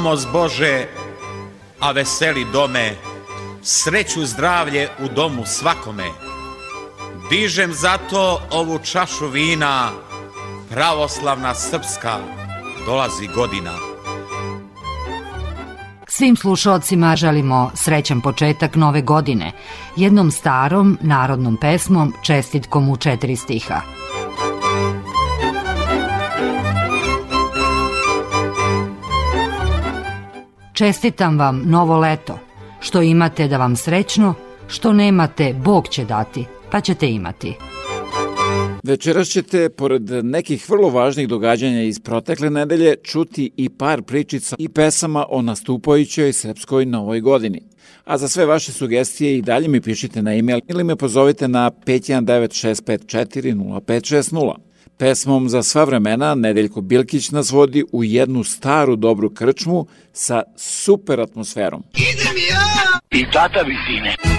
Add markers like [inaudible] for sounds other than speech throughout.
pomoz Bože, a veseli dome, sreću zdravlje u domu svakome. Dižem zato ovu čašu vina, pravoslavna srpska, dolazi godina. Svim slušalcima želimo srećan početak nove godine, jednom starom narodnom pesmom čestitkom u četiri stiha. Čestitam vam novo leto. Što imate da vam srećno, što nemate, Bog će dati, pa ćete imati. Večeras ćete, pored nekih vrlo važnih događanja iz protekle nedelje, čuti i par pričica i pesama o nastupajućoj srpskoj novoj godini. A za sve vaše sugestije i dalje mi pišite na e-mail ili me pozovite na 519 654 0560. Pesmom za sva vremena Nedeljko Bilkić nas vodi u jednu staru dobru krčmu sa super atmosferom. Idem ja! I tata visine.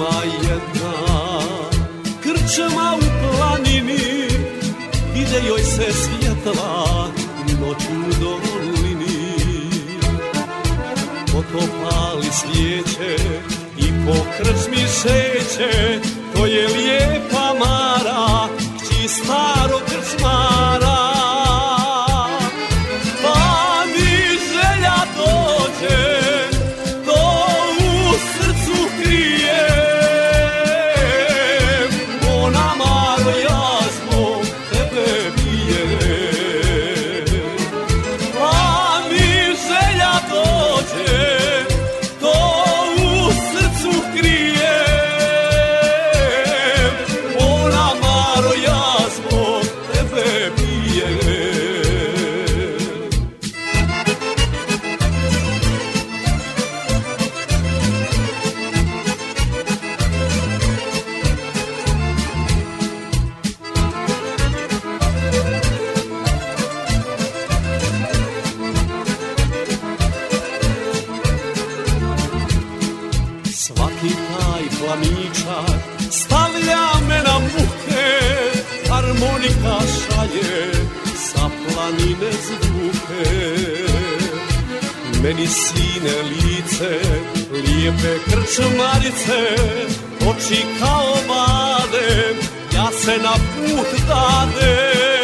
ima jedna Krčama u planini Ide da joj se svjetla Noć u dolini Potopali svijeće I po krčmi šeće To je lijepa Mara Kći starog krčmara meni sine lice, lijepe krčmarice, oči kao vade, ja se na put dadem.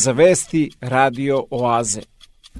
za vesti Radio Oaze.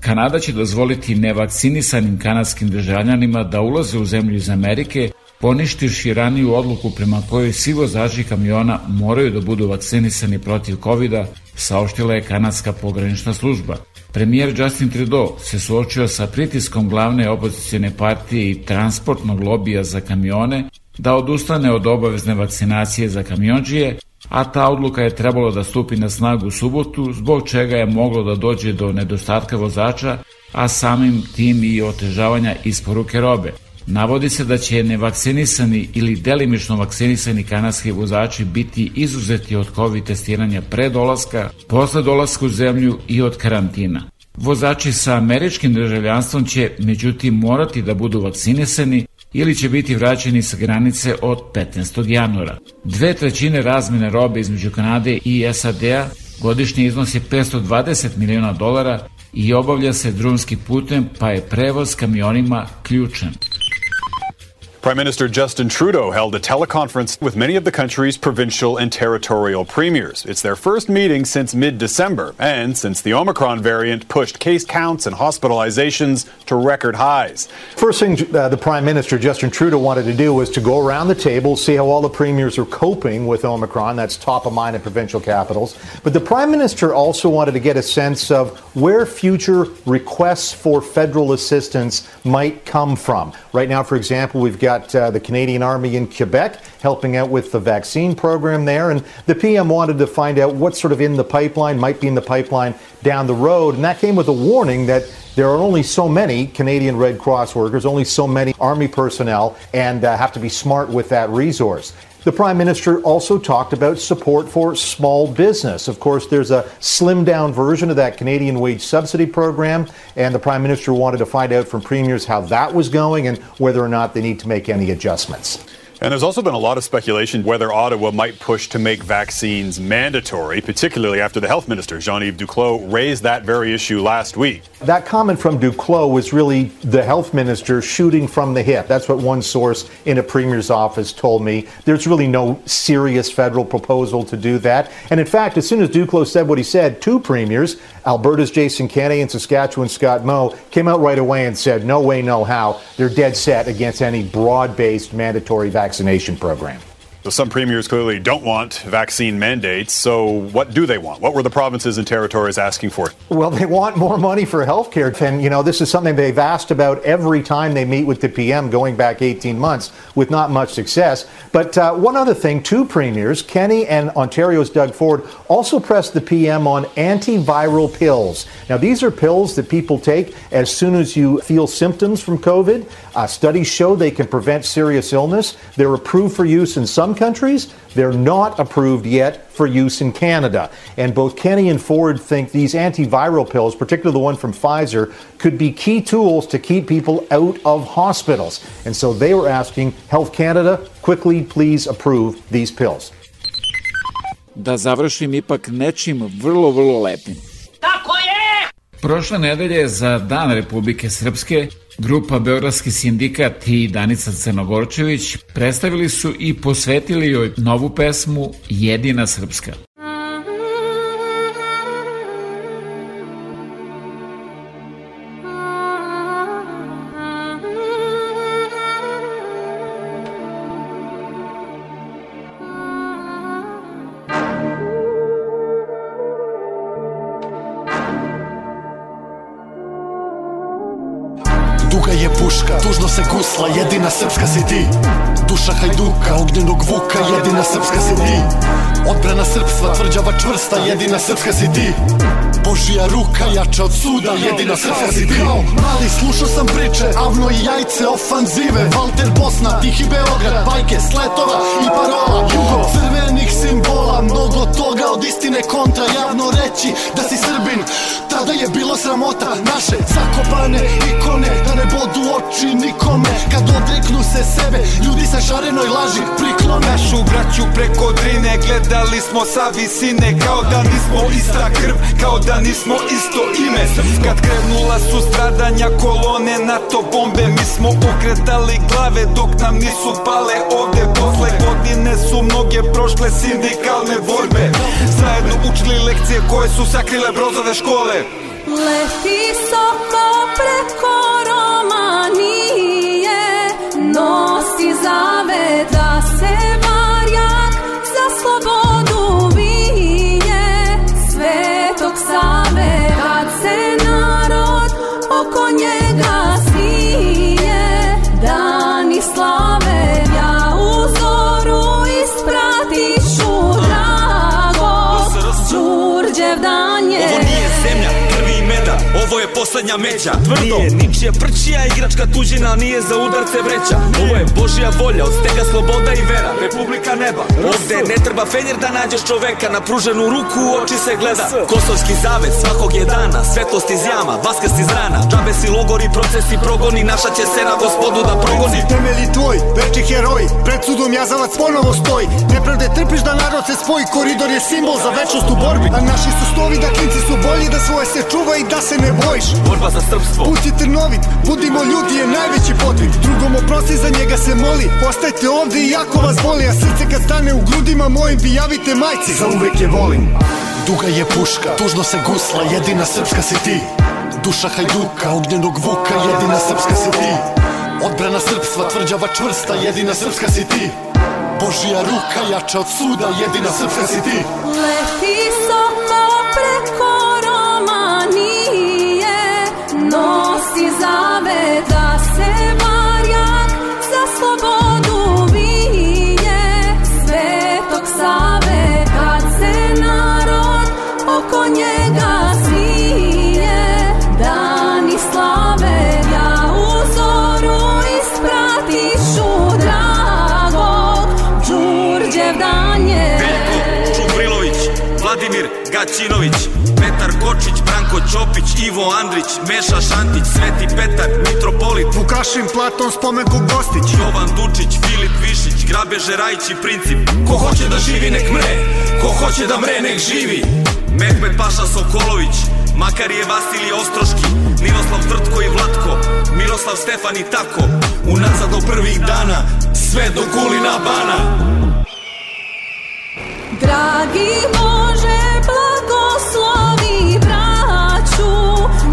Kanada će dozvoliti nevakcinisanim kanadskim državljanima da ulaze u zemlju iz Amerike, poništivši raniju odluku prema kojoj svi vozači kamiona moraju da budu vakcinisani protiv covid saopštila je kanadska pogranična služba. Premijer Justin Trudeau se suočio sa pritiskom glavne opozicijone partije i transportnog lobija za kamione da odustane od obavezne vakcinacije za kamionđije, a ta odluka je trebalo da stupi na snagu u subotu, zbog čega je moglo da dođe do nedostatka vozača, a samim tim i otežavanja isporuke robe. Navodi se da će nevaksinisani ili delimično vaksinisani kanadski vozači biti izuzeti od COVID testiranja pre dolaska, posle dolaska u zemlju i od karantina. Vozači sa američkim državljanstvom će međutim morati da budu vakcinisani ili će biti vraćeni sa granice od 15. januara. Dve trećine razmene robe između Kanade i SAD-a godišnje iznosi 520 miliona dolara i obavlja se drumski putem pa je prevoz kamionima ključan. Prime Minister Justin Trudeau held a teleconference with many of the country's provincial and territorial premiers. It's their first meeting since mid December, and since the Omicron variant pushed case counts and hospitalizations to record highs. First thing uh, the Prime Minister Justin Trudeau wanted to do was to go around the table, see how all the premiers are coping with Omicron. That's top of mind in provincial capitals. But the Prime Minister also wanted to get a sense of where future requests for federal assistance might come from. Right now, for example, we've got got uh, the Canadian Army in Quebec helping out with the vaccine program there. And the PM wanted to find out what's sort of in the pipeline, might be in the pipeline down the road. And that came with a warning that there are only so many Canadian Red Cross workers, only so many Army personnel, and uh, have to be smart with that resource. The Prime Minister also talked about support for small business. Of course, there's a slimmed down version of that Canadian wage subsidy program, and the Prime Minister wanted to find out from premiers how that was going and whether or not they need to make any adjustments. And there's also been a lot of speculation whether Ottawa might push to make vaccines mandatory, particularly after the health minister, Jean Yves Duclos, raised that very issue last week. That comment from Duclos was really the health minister shooting from the hip. That's what one source in a premier's office told me. There's really no serious federal proposal to do that. And in fact, as soon as Duclos said what he said, two premiers, Alberta's Jason Kenney and Saskatchewan's Scott Moe, came out right away and said, no way, no how. They're dead set against any broad based mandatory vaccine vaccination program. So some premiers clearly don't want vaccine mandates. So what do they want? What were the provinces and territories asking for? Well, they want more money for health care. And, you know, this is something they've asked about every time they meet with the PM going back 18 months with not much success. But uh, one other thing, two premiers, Kenny and Ontario's Doug Ford, also pressed the PM on antiviral pills. Now, these are pills that people take as soon as you feel symptoms from COVID. Uh, studies show they can prevent serious illness. They're approved for use in some countries. They're not approved yet for use in Canada. And both Kenny and Ford think these antiviral pills, particularly the one from Pfizer, could be key tools to keep people out of hospitals. And so they were asking Health Canada, quickly please approve these pills. Da završim ipak nečim vrlo, vrlo lepim. Prošle nedelje za Dan Republike Srpske grupa Beogradski sindikat i Danica Crnogorčević predstavili su i posvetili joj novu pesmu Jedina Srpska. jedina srpska si ti Božija ruka jača od suda, jedina srpska si ti Mali slušao sam priče, avno i jajce ofanzive Walter Bosna, Tihi Beograd, bajke, sletova i parola Jugo crvenih simbola, mnogo toga od istine kontra Javno reći da si Srbin Tada je bila sramota naše zakopane ikone Da ne bodu oči nikome Kad odreknu se sebe Ljudi sa šarenoj laži priklone Našu braću preko drine Gledali smo sa visine Kao da nismo ista krv Kao da nismo isto ime Kad krenula su stradanja kolone NATO bombe Mi smo okretali glave Dok nam nisu pale ovde Posle godine su mnoge prošle sindikalne borbe Zajedno učili lekcije koje su sakrile brozove škole Leti soko preko Romanije, nosi zaveda zadnja međa Tvrdo, nije ničija prčija Igračka tuđina nije za udarce vreća Ovo je Božija volja, od stega sloboda i vera Republika neba Ovde ne treba fenjer da nađeš čoveka Na pruženu ruku u oči se gleda Kosovski zavet svakog je dana Svetlost iz jama, vaskast iz rana Džabe si logori, procesi progoni Naša će sena gospodu da progoni Temeli tvoj, veči heroj Pred sudom jazavac ponovo stoji Nepravde trpiš da narod se spoji Koridor je simbol za večnost u borbi A naši su stovi da klinci su bolji Da svoje se čuva i da se ne bojiš borba za srpstvo Pustite trnovit, budimo ljudi je najveći potrit Drugom oprosti za njega se moli Ostajte ovde i ako vas boli A srce kad stane u grudima mojim bi javite majci Za uvek je volim Duga je puška, tužno se gusla Jedina srpska si ti Duša hajduka, ognjenog vuka Jedina srpska si ti Odbrana srpstva, tvrđava čvrsta Jedina srpska si ti Božija ruka jača od suda, jedina srpska si ti. Lepi so zame da se Marjan za slobodu vije Svetog Save kad se narod oko njega svije Dani slave ja u zoru ispratišu dragog Đurđev danje Veljko Čubrilović, Vladimir Gaćinović Branko Ćopić, Ivo Andrić, Meša Šantić, Sveti Petar, Mitropolit, Vukašin Platon, Spomenku Gostić, Jovan Dučić, Filip Višić, Grabe Žerajić i Princip. Ko hoće da živi nek mre, ko hoće da mre nek živi. Mehmet Paša Sokolović, Makar je Vasilije Ostroški, Miroslav Trtko i Vlatko, Miroslav Stefan i tako, unazad do prvih dana, sve do kulina bana. Dragi Bože, blagoslov!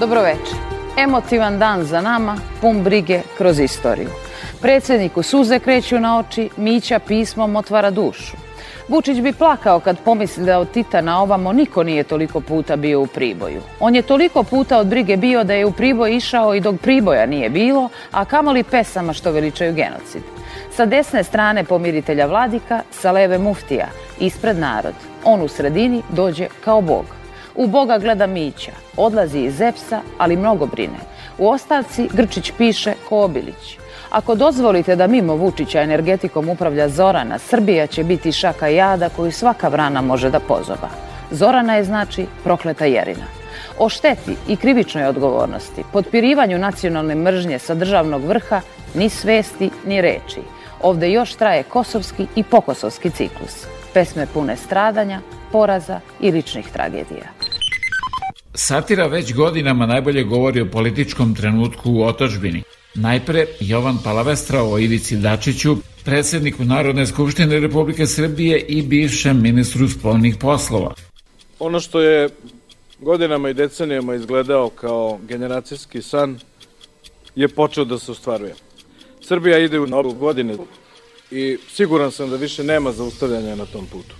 Dobroveče. Emotivan dan za nama, pun brige kroz istoriju. Predsjedniku suze kreću na oči, Mića pismom otvara dušu. Vučić bi plakao kad pomisli da od Titana ovamo niko nije toliko puta bio u Priboju. On je toliko puta od brige bio da je u Priboj išao i dok Priboja nije bilo, a kamoli pesama što veličaju genocid. Sa desne strane pomiritelja vladika, sa leve muftija, ispred narod. On u sredini dođe kao bog. U Boga gleda Mića, odlazi iz Zepsa, ali mnogo brine. U ostaci Grčić piše Kobilić. Ako dozvolite da mimo Vučića energetikom upravlja Zorana, Srbija će biti šaka jada koju svaka vrana može da pozoba. Zorana je znači prokleta Jerina. O šteti i krivičnoj odgovornosti, potpirivanju nacionalne mržnje sa državnog vrha, ni svesti, ni reči. Ovde još traje kosovski i pokosovski ciklus. Pesme pune stradanja, poraza i ličnih tragedija. Satira već godinama najbolje govori o političkom trenutku u otačbini. Najpre Jovan Palavestra o Ivici Dačiću, predsedniku Narodne skupštine Republike Srbije i bivšem ministru spolnih poslova. Ono što je godinama i decenijama izgledao kao generacijski san je počeo da se ostvaruje. Srbija ide u novu godinu i siguran sam da više nema zaustavljanja na tom putu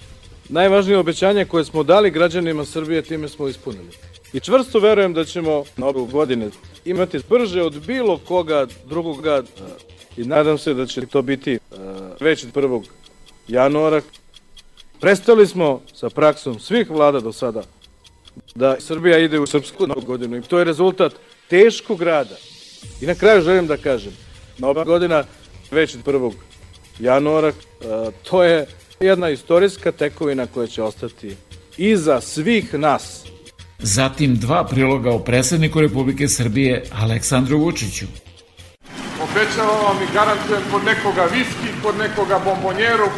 najvažnije obećanje koje smo dali građanima Srbije time smo ispunili. I čvrsto verujem da ćemo na ovu godine imati brže od bilo koga drugoga e, i nadam se da će to biti e, već 1. januara. Prestali smo sa praksom svih vlada do sada da Srbija ide u srpsku novu godinu i to je rezultat teškog rada. I na kraju želim da kažem, nova godina već 1. januara, e, to je jedna istorijska tekovina koja će ostati iza svih nas. Zatim dva priloga o predsedniku Republike Srbije Aleksandru Vučiću. Obećavam vam i garantujem kod nekoga viski, kod nekoga bombonjeru.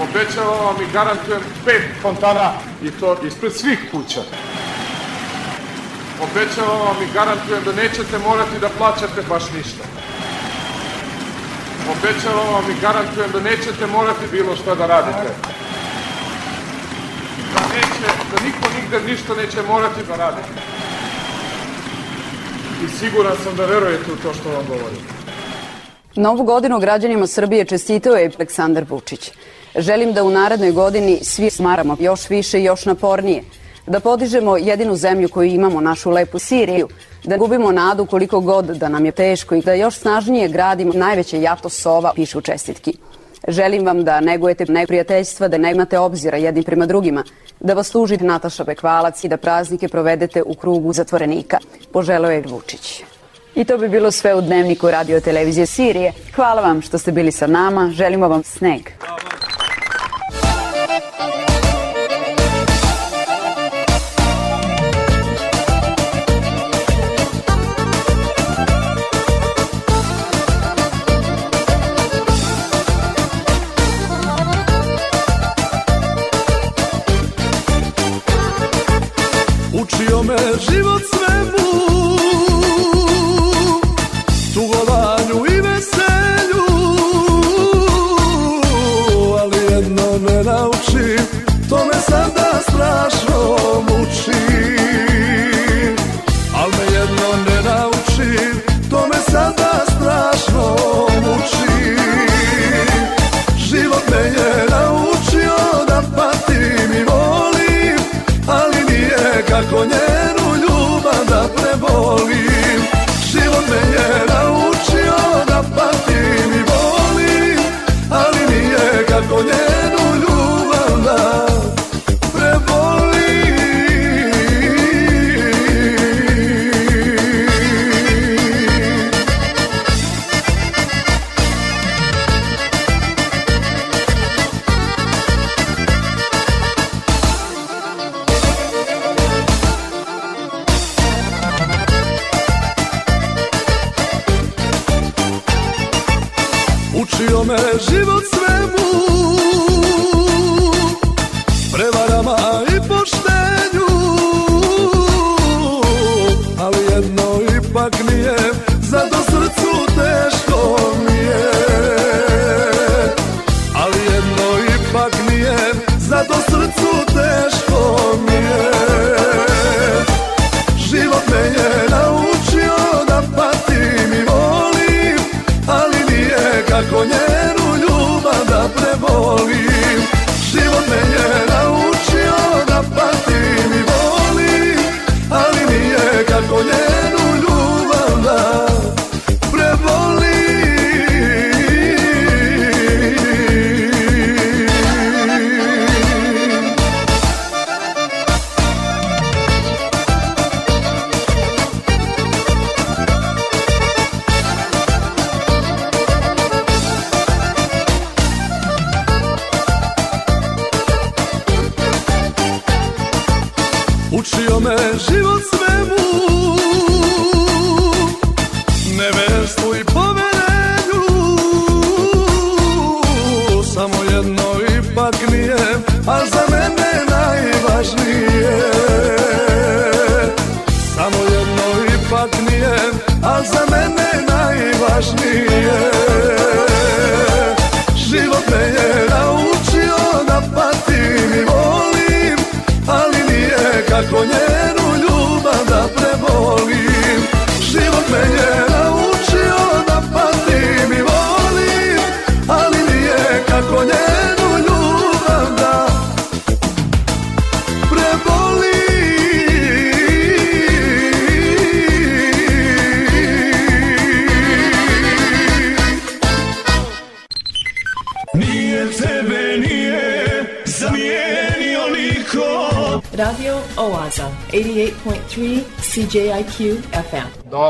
Obećavam vam i garantujem pet fontana i to ispred svih kuća. Obećavam vam i garantujem da nećete morati da plaćate baš ništa. Obećavam vam i garantujem da nećete morati bilo šta da radite. Da neće, da niko nigde ništa neće morati da radite. I siguran sam da verujete u to što vam govorim. Novu godinu građanima Srbije čestitao je Aleksandar Vučić. Želim da u narednoj godini svi smaramo još više i još napornije – da podižemo jedinu zemlju koju imamo, našu lepu Siriju, da gubimo nadu koliko god da nam je teško i da još snažnije gradimo najveće jato sova, pišu čestitki. Želim vam da negujete neprijateljstva, da nemate obzira jedni prema drugima, da vas služi Nataša Bekvalac i da praznike provedete u krugu zatvorenika. Poželeo je Vučić. I to bi bilo sve u dnevniku radio televizije Sirije. Hvala vam što ste bili sa nama. Želimo vam sneg.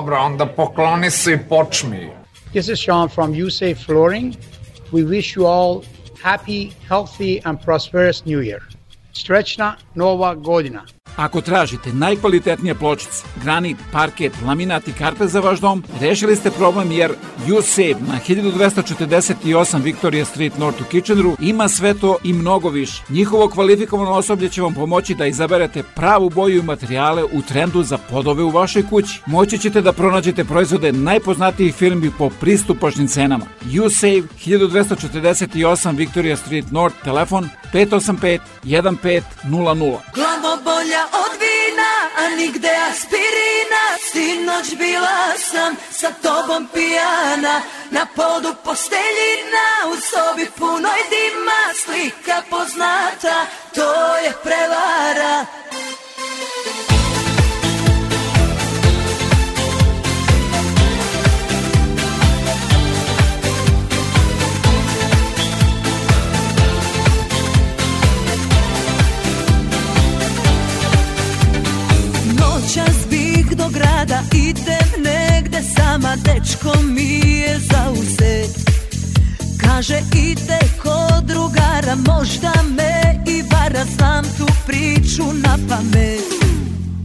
Dobro, onda pokloni se i počmi. This is Sean from USA Flooring. We wish you all happy, healthy and prosperous new year. Srećna nova godina. Ako tražite najkvalitetnije pločice, granit, parket, laminat i karte za vaš dom, rešili ste problem jer u Save na 1248 Victoria Street North u Kitcheneru ima sve to i mnogo više. Njihovo kvalifikovano osoblje će vam pomoći da izaberete pravu boju i materijale u trendu za podove u vašoj kući. Moći ćete da pronađete proizvode najpoznatijih firmi po pristupačnim cenama. U-Save 1248 Victoria Street North, telefon 585 1500. Glavo bolja od vina, a nigde aspirina, sinoć bila sam sa tobom pijana dana Na podu posteljina U sobi punoj dima Slika poznata To je prevara Noćas bi grada idem negde sama Dečko mi je za zauzet Kaže ide kod drugara Možda me i vara Znam tu priču na pamet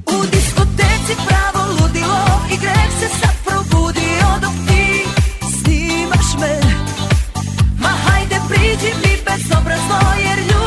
U diskoteci pravo ludilo I greh se sad probudio Dok ti snimaš me Ma hajde priđi mi bezobrazno Jer ljudi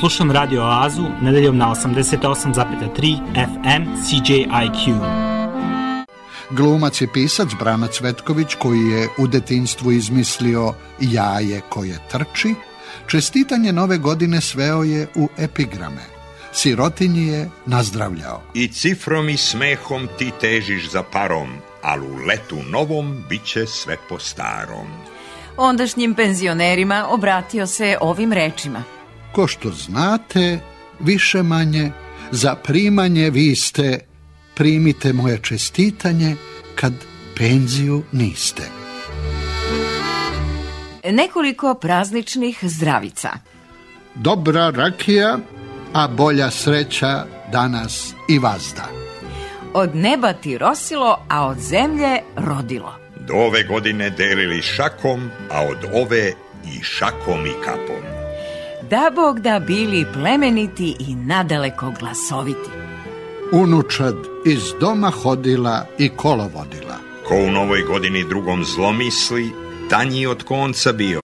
slušam Radio Oazu nedeljom na 88,3 FM CJIQ. Glumac je pisac Brana Cvetković koji je u detinstvu izmislio jaje koje trči, čestitanje nove godine sveo je u epigrame. Sirotinji je nazdravljao. I cifrom i smehom ti težiš za parom, ali u letu novom bit će sve po starom. Ondašnjim penzionerima obratio se ovim rečima – ko što znate, više manje, za primanje vi ste, primite moje čestitanje kad penziju niste. Nekoliko prazničnih zdravica. Dobra rakija, a bolja sreća danas i vazda. Od neba ti rosilo, a od zemlje rodilo. Do ove godine delili šakom, a od ove i šakom i kapom da Bog da bili plemeniti i nadaleko glasoviti. Unučad iz doma hodila i kolo vodila. Ko u novoj godini drugom zlomisli, tanji od konca bio.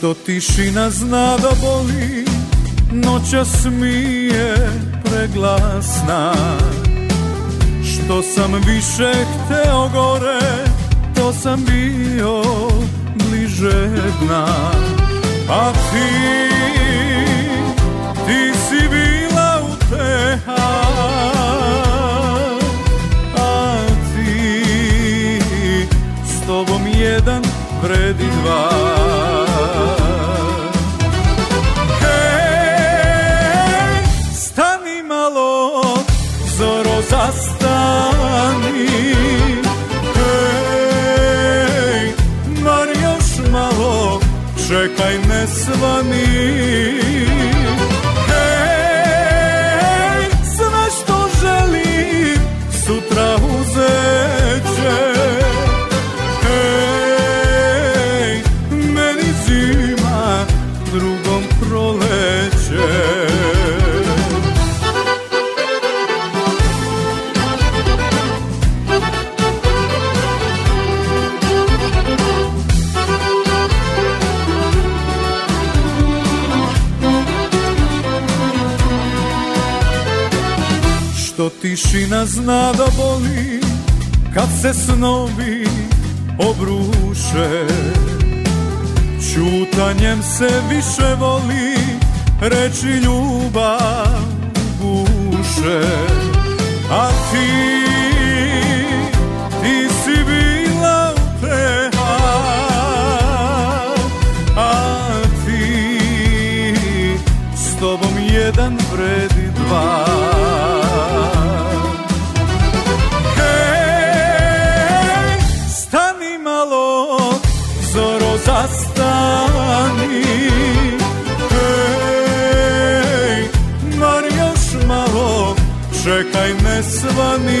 što tišina zna da boli Noćas mi je preglasna Što sam više hteo gore To sam bio bliže dna Pa ti, ti si bila u A ti, s tobom jedan vredi dva Svami. Tišina zna da boli kad se snovi obruše Čutanjem se više voli reči ljubav guše A ti, ti si bila uteha A ti, s tobom jedan vredi dva čekaj me svani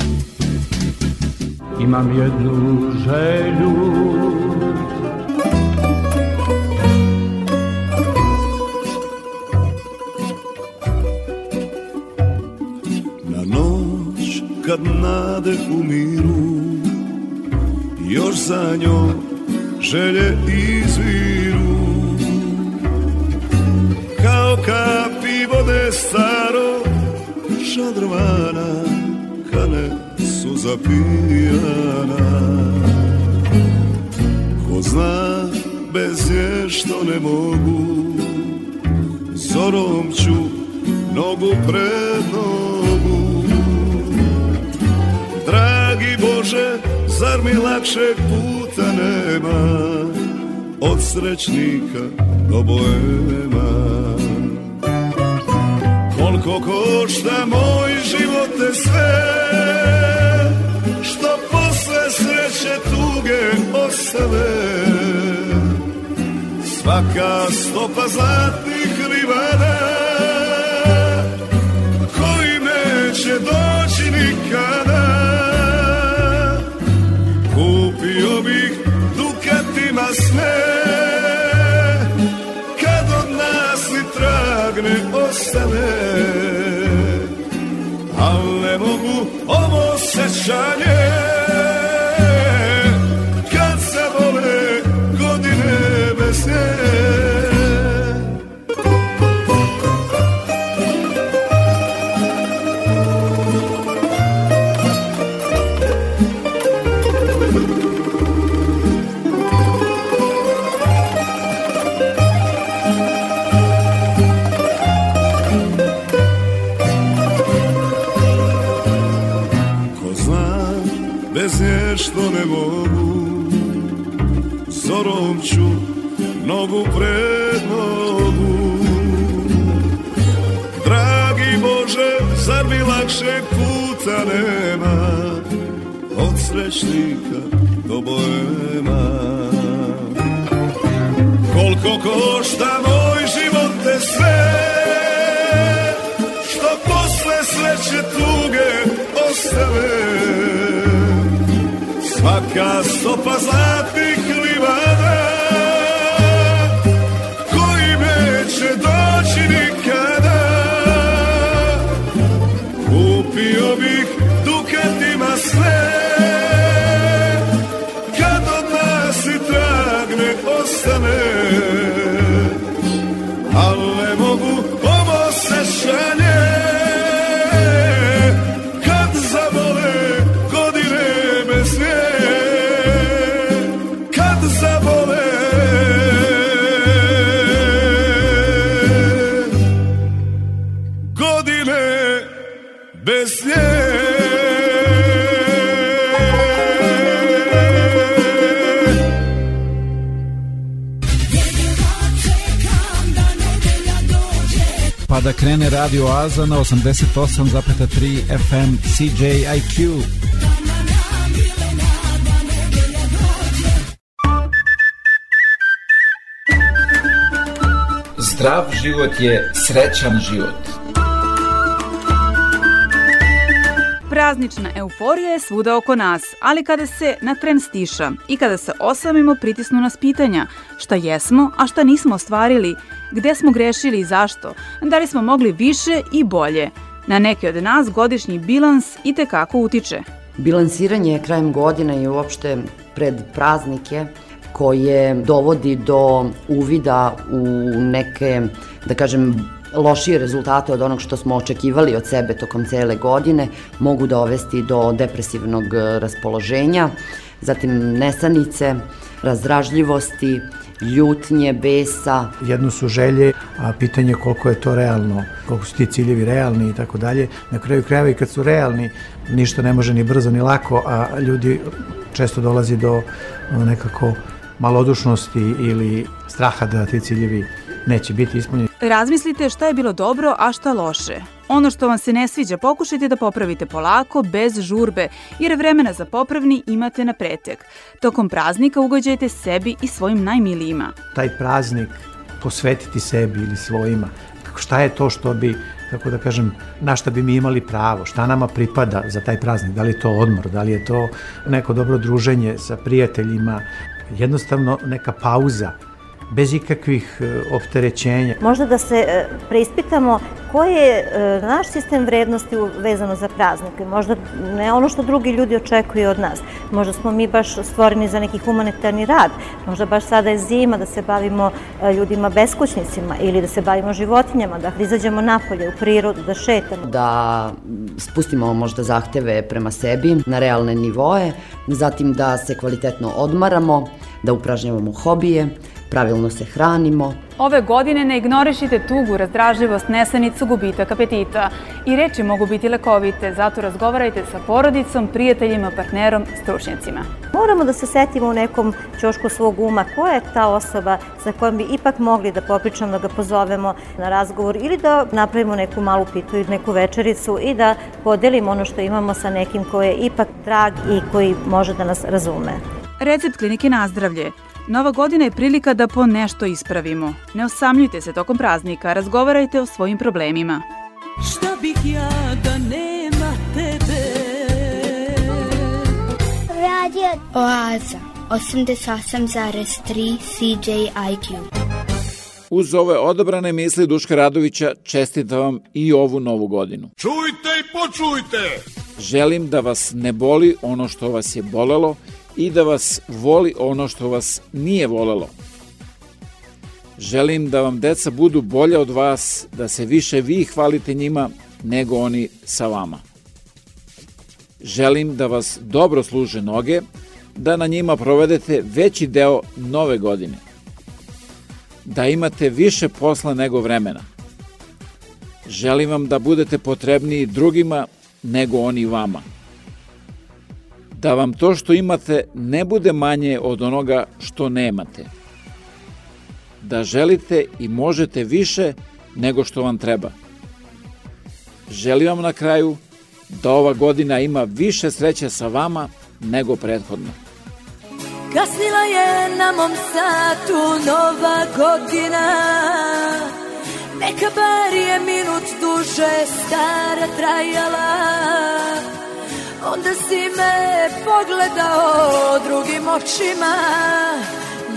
imam jednu želju Na noć kad nade u miru Još za njom želje izviru Kao kapi vode staro šadrovana kane suza pijana Ko zna bez nje što ne mogu Zorom ću nogu pred nogu Dragi Bože, zar mi lakšeg puta nema Od srećnika do bojema koliko košta moj život te sve Što posle sreće tuge osave Svaka stopa zlatnih ribara Koji neće doći nikada ovo sećanje novca nema, od srećnika do bojema. Koliko košta moj život te sve, što posle sreće tuge ostave. Svaka stopa zlati Radio Aza na 88,3 FM CJIQ. Zdrav život je srećan život. Praznična euforija je svuda oko nas, ali kada se na tren stiša i kada se osamimo pritisnu nas pitanja šta jesmo, a šta nismo ostvarili – Gde smo grešili i zašto? Da li smo mogli više i bolje? Na neke od nas godišnji bilans i tekako utiče. Bilansiranje je krajem godine i uopšte pred praznike koje dovodi do uvida u neke, da kažem, lošije rezultate od onog što smo očekivali od sebe tokom cele godine mogu dovesti do depresivnog eh, raspoloženja, zatim nesanice, razdražljivosti, ljutnje, besa. Jedno su želje, a pitanje koliko je to realno, koliko su ti ciljevi realni i tako dalje. Na kraju krajeva i kad su realni, ništa ne može ni brzo ni lako, a ljudi često dolazi do nekako malodušnosti ili straha da ti ciljevi neće biti ispunjeni. Razmislite šta je bilo dobro, a šta loše. Ono što vam se ne sviđa pokušajte da popravite polako, bez žurbe, jer vremena za popravni imate na pretek. Tokom praznika ugođajte sebi i svojim najmilijima. Taj praznik posvetiti sebi ili svojima, šta je to što bi tako da kažem, na šta bi mi imali pravo, šta nama pripada za taj praznik, da li je to odmor, da li je to neko dobro druženje sa prijateljima, jednostavno neka pauza bez ikakvih e, opterećenja. Možda da se e, preispitamo koji je e, naš sistem vrednosti vezano za praznike. Možda ne ono što drugi ljudi očekuju od nas. Možda smo mi baš stvoreni za neki humanitarni rad. Možda baš sada je zima da se bavimo ljudima beskućnicima ili da se bavimo životinjama, da izađemo napolje u prirodu, da šetamo. Da spustimo možda zahteve prema sebi na realne nivoe, zatim da se kvalitetno odmaramo, da upražnjavamo hobije, pravilno se hranimo. Ove godine ne ignorišite tugu, razdražljivost, nesanicu, gubitak apetita. I reči mogu biti lekovite, zato razgovarajte sa porodicom, prijateljima, partnerom, stručnjacima. Moramo da se setimo u nekom čošku svog uma koja je ta osoba sa kojom bi ipak mogli da popričamo, da ga pozovemo na razgovor ili da napravimo neku malu pitu ili neku večericu i da podelimo ono što imamo sa nekim ko je ipak drag i koji može da nas razume. Recept klinike na zdravlje Nova godina je prilika da po nešto ispravimo. Ne osamljujte se tokom praznika, razgovarajte o svojim problemima. Šta bih ja da nema tebe? Radio Oaza 88,3 CJIQ. Uz ove odabrane misli Duška Radovića čestitam vam i ovu novu godinu. Čujte i počujte! Želim da vas ne boli ono što vas je bolelo i da vas voli ono što vas nije volelo. Želim da vam deca budu bolja od vas, da se više vi hvalite njima nego oni sa vama. Želim da vas dobro služe noge, da na njima provedete veći deo nove godine. Da imate više posla nego vremena. Želim vam da budete potrebniji drugima nego oni vama da vam to što imate ne bude manje od onoga što nemate. Da želite i možete više nego što vam treba. Želim vam na kraju da ova godina ima više sreće sa vama nego prethodno. Kasnila je na mom satu nova godina Neka bar je minut duže stara trajala Onda si me pogledao drugim očima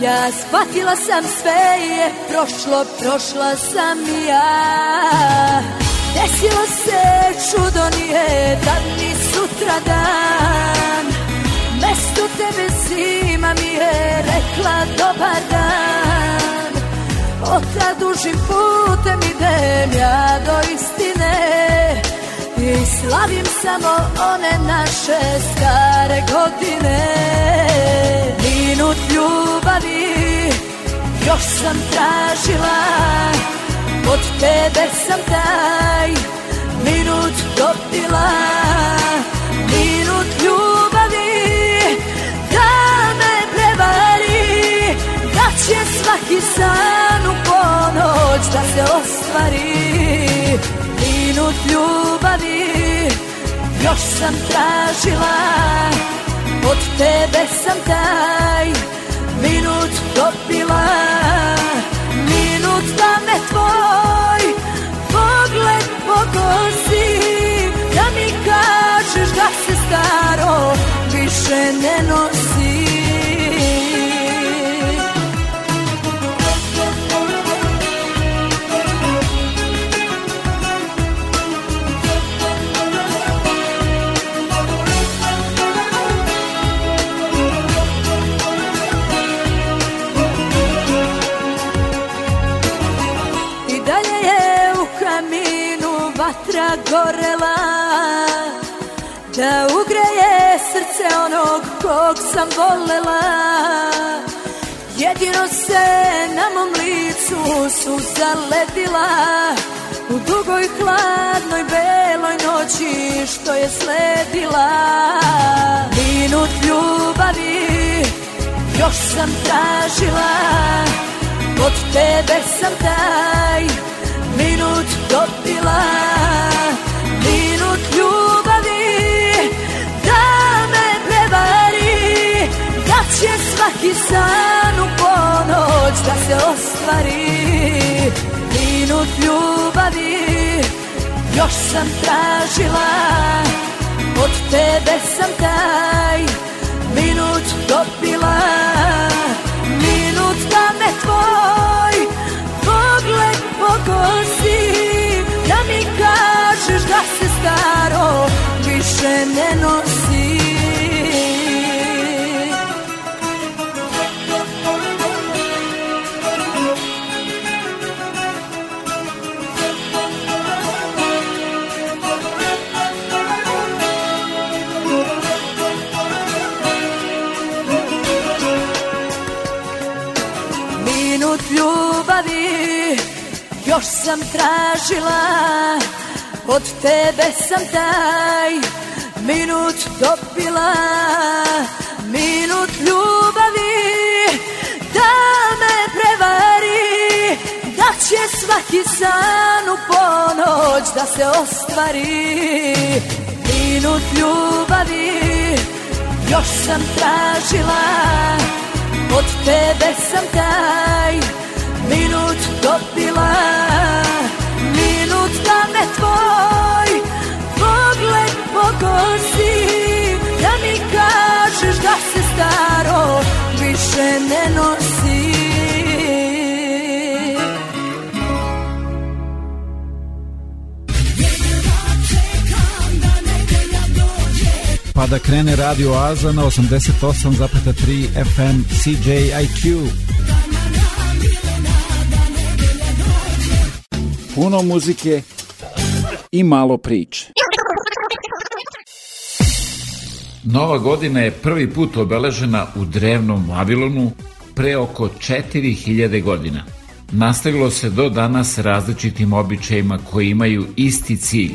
Ja shvatila sam sve je prošlo, prošla sam i ja Desilo se čudo nije dan ni sutra dan Mesto tebe zima mi je rekla dobar dan Od tad dužim putem idem ja do istine I slavim samo one naše stare godine Minut ljubavi još sam tražila Od tebe sam taj minut dobila Minut ljubavi da me prevari Da će svaki san u ponoć da se ostvari Minut ljubavi Još sam tražila Od tebe sam taj Minut dobila Minut da me tvoj Pogled pogozi Da mi kažeš da se staro Više ne nosi gorela Da ugreje srce onog kog sam volela Jedino se na mom licu su zaledila U dugoj hladnoj beloj noći što je sledila Minut ljubavi još sam tražila Od tebe sam taj minut dobila Minut ljubavi Da me prevari Da će svaki san u ponoć Da se ostvari Minut ljubavi Još sam tražila Od tebe sam taj Minut dobila Minut da me tvoj si Da mi kažeš da se staro više ne nosi Još sam tražila, od tebe sam taj minut dobila, minut ljubavi, da me prevari, da će svaki san u ponoć da se ostvari. Minut ljubavi, još sam tražila, od tebe sam taj minut dobila Minut da me tvoj pogled pokosi Da mi kažeš da se staro više ne nosi pa da krene Radio Aza na 88,3 FM CJIQ. puno muzike i malo priče. Nova godina je prvi put obeležena u drevnom Vavilonu pre oko 4000 godina. Nastavilo se do danas različitim običajima koji imaju isti cilj,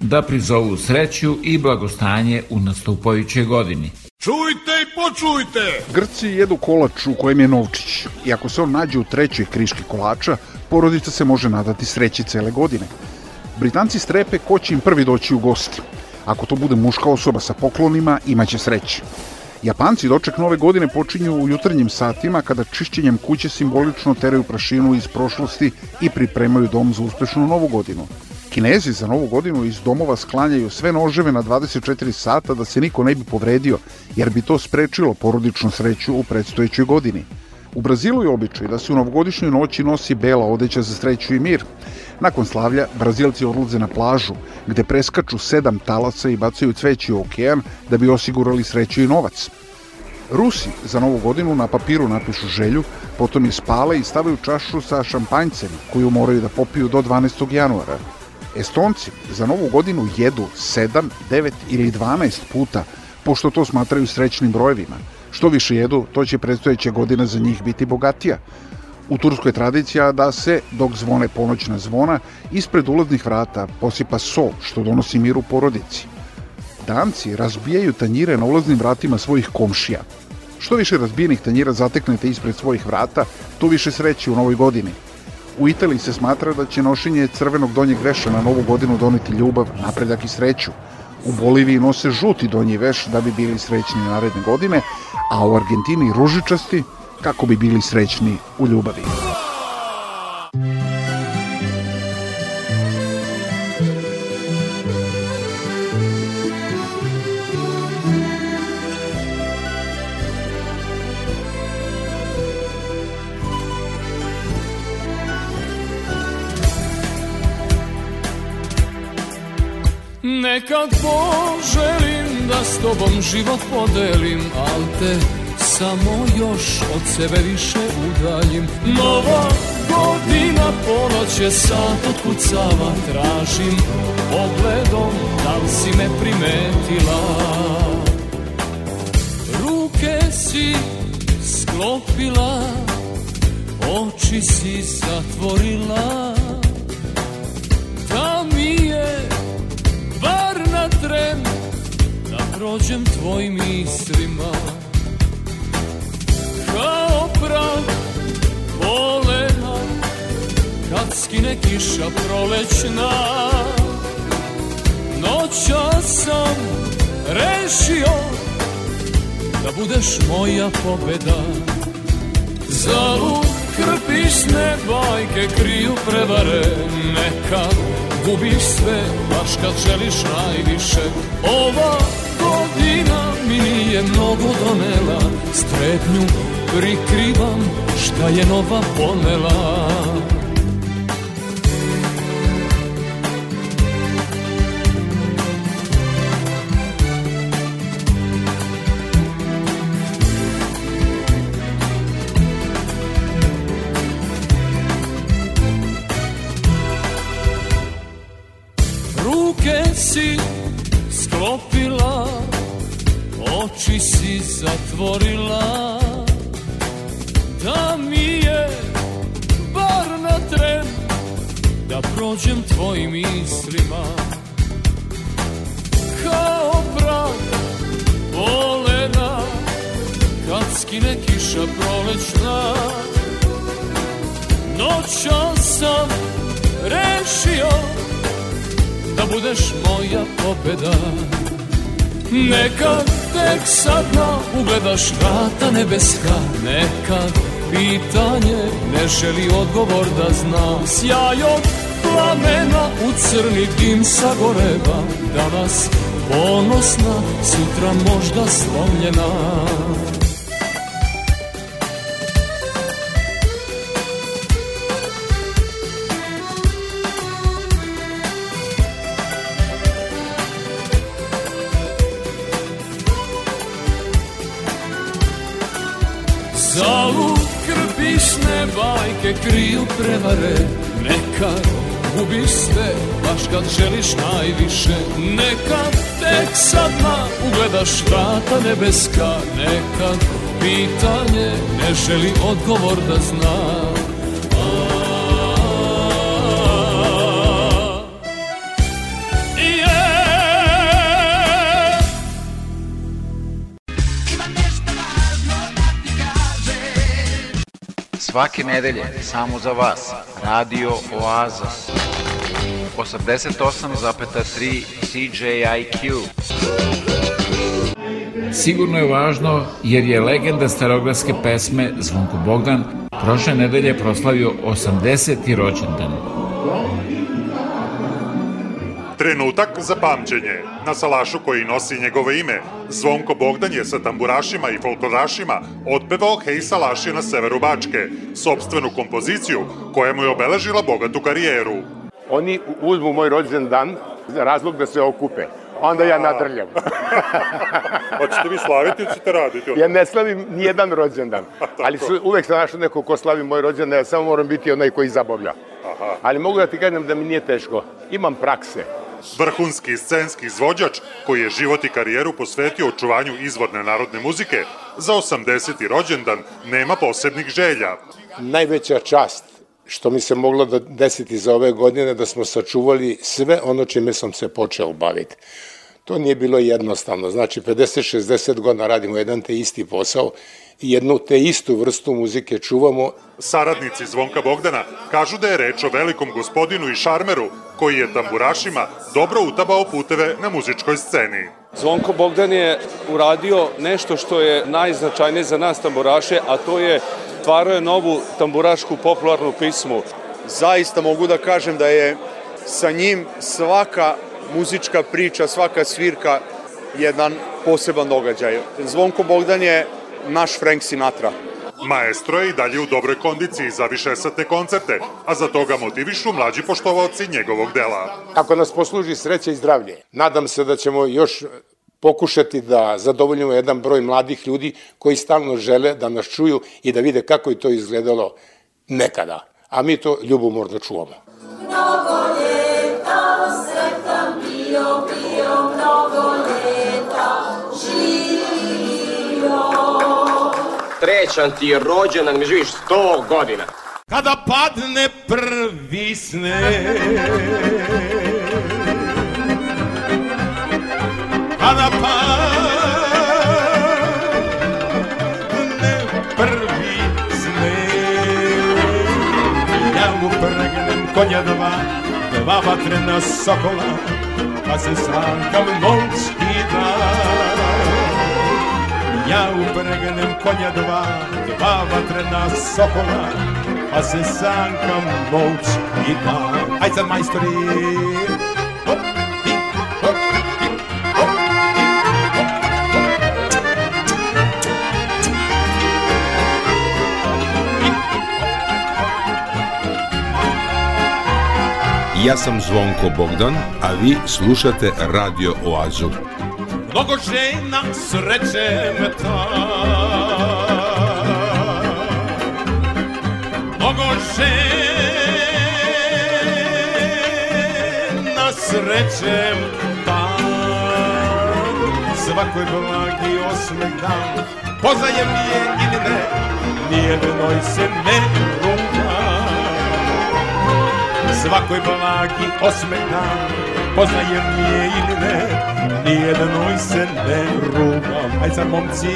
da prizovu sreću i blagostanje u nastupajućoj godini. Čujte i počujte! Grci jedu kolač u kojem je novčić i ako se on nađe u trećoj kriški kolača, porodica se može nadati sreći cele godine. Britanci strepe ko će im prvi doći u gosti. Ako to bude muška osoba sa poklonima, imaće sreću. Japanci doček nove godine počinju u jutarnjim satima kada čišćenjem kuće simbolično teraju prašinu iz prošlosti i pripremaju dom za uspešnu novu godinu. Kinezi za novu godinu iz domova sklanjaju sve noževe na 24 sata da se niko ne bi povredio, jer bi to sprečilo porodičnu sreću u predstojećoj godini. U Brazilu je običaj da se u novogodišnjoj noći nosi bela odeća za sreću i mir. Nakon slavlja, Brazilci odlaze na plažu, gde preskaču sedam talasa i bacaju cveće u okean da bi osigurali sreću i novac. Rusi za novu godinu na papiru napišu želju, potom je spale i stavaju čašu sa šampanjcem, koju moraju da popiju do 12. januara. Estonci za novu godinu jedu 7, 9 ili 12 puta, pošto to smatraju srećnim brojevima – Što više jedu, to će predstojeća godina za njih biti bogatija. U Turskoj tradicija da se, dok zvone ponoćna zvona, ispred ulaznih vrata posipa so, što donosi mir u porodici. Danci razbijaju tanjire na ulaznim vratima svojih komšija. Što više razbijenih tanjira zateknete ispred svojih vrata, to više sreće u novoj godini. U Italiji se smatra da će nošenje crvenog donjeg greša na novu godinu doniti ljubav, napredak i sreću. U Boliviji nose žuti donji veš da bi bili srećni naredne godine, a u Argentini ružičasti kako bi bili srećni u ljubavi. Nekad poželim da s tobom život podelim Al te samo još od sebe više udaljim Nova godina ponoć je sat od kucava, Tražim pogledom da li si me primetila Ruke si sklopila Oči si zatvorila prođem tvojim mislima Kao prav polena Kad skine kiša prolećna Noća sam rešio Da budeš moja pobeda Zalud krpiš ne bajke Kriju prevare neka Gubiš sve, baš kad želiš najviše Ova godina mi je mnogo donela Strepnju prikrivam šta je nova ponela favorito. pitanje ne želi odgovor da zna Sjajom plamena u crni dim sagoreva Danas ponosna, sutra možda slomljena prevare Nekad gubiš sve, baš kad želiš najviše Neka tek sad na ugledaš vrata nebeska Neka pitanje ne želi odgovor da znaš Svake nedelje, samo za vas, Radio Oaza. 88,3 CJIQ. Sigurno je važno jer je legenda starogradske pesme Zvonko Bogdan prošle nedelje proslavio 80. rođendan. Trenutak za pamćenje. Na salašu koji nosi njegove ime, Zvonko Bogdan je sa tamburašima i folklorašima otpevao Hej salaši na severu Bačke, sobstvenu kompoziciju koja mu je obeležila bogatu karijeru. Oni uzmu moj rođen dan, razlog da se okupe. Onda ja nadrljam. [laughs] Hoćete vi slaviti ili ćete raditi? Ja ne slavim nijedan rođendan, [laughs] ali su, uvek sam našao neko ko slavi moj rođendan, ja samo moram biti onaj koji zabavlja. Aha. Ali mogu da ti kažem da mi nije teško. Imam prakse. Vrhunski scenski izvođač koji je život i karijeru posvetio očuvanju izvorne narodne muzike, za 80. rođendan nema posebnih želja. Najveća čast što mi se moglo da desiti za ove godine da smo sačuvali sve ono čime sam se počeo baviti. To nije bilo jednostavno. Znači, 50-60 godina radimo jedan te isti posao jednu te istu vrstu muzike čuvamo. Saradnici Zvonka Bogdana kažu da je reč o velikom gospodinu i šarmeru koji je tamburašima dobro utabao puteve na muzičkoj sceni. Zvonko Bogdan je uradio nešto što je najznačajnije za nas tamburaše, a to je stvarao je novu tamburašku popularnu pismu. Zaista mogu da kažem da je sa njim svaka muzička priča, svaka svirka jedan poseban događaj. Zvonko Bogdan je naš Frank Sinatra. Maestro je i dalje u dobroj kondiciji za višesatne koncerte, a za to ga motivišu mlađi poštovaoci njegovog dela. Kako nas posluži sreće i zdravlje, nadam se da ćemo još pokušati da zadovoljimo jedan broj mladih ljudi koji stalno žele da nas čuju i da vide kako je to izgledalo nekada. A mi to ljubomorno čuvamo. Mnogo je srećan ti je rođendan, mi živiš 100 godina. Kada padne prvi sne Kada padne prvi sne Ja mu pregnem konja dva, dva vatrena sokola Pa se sankam noć i dan Ja upregnem konja dva, dva vatrena sokola, pa se sankam moć i dan. Aj sad majstori! Hop, hop, hop, Ja sam Zvonko Bogdan, a vi slušate Radio Oazu mnogo žena srećem tam. Mnogo žena srećem tam. Svako je blagi osmi dan, poznajem je ili ne, nijednoj se ne ruga. Svako blagi osmi dan, poznajem je ime Nijedanoj se ne rugam Aj sad momci,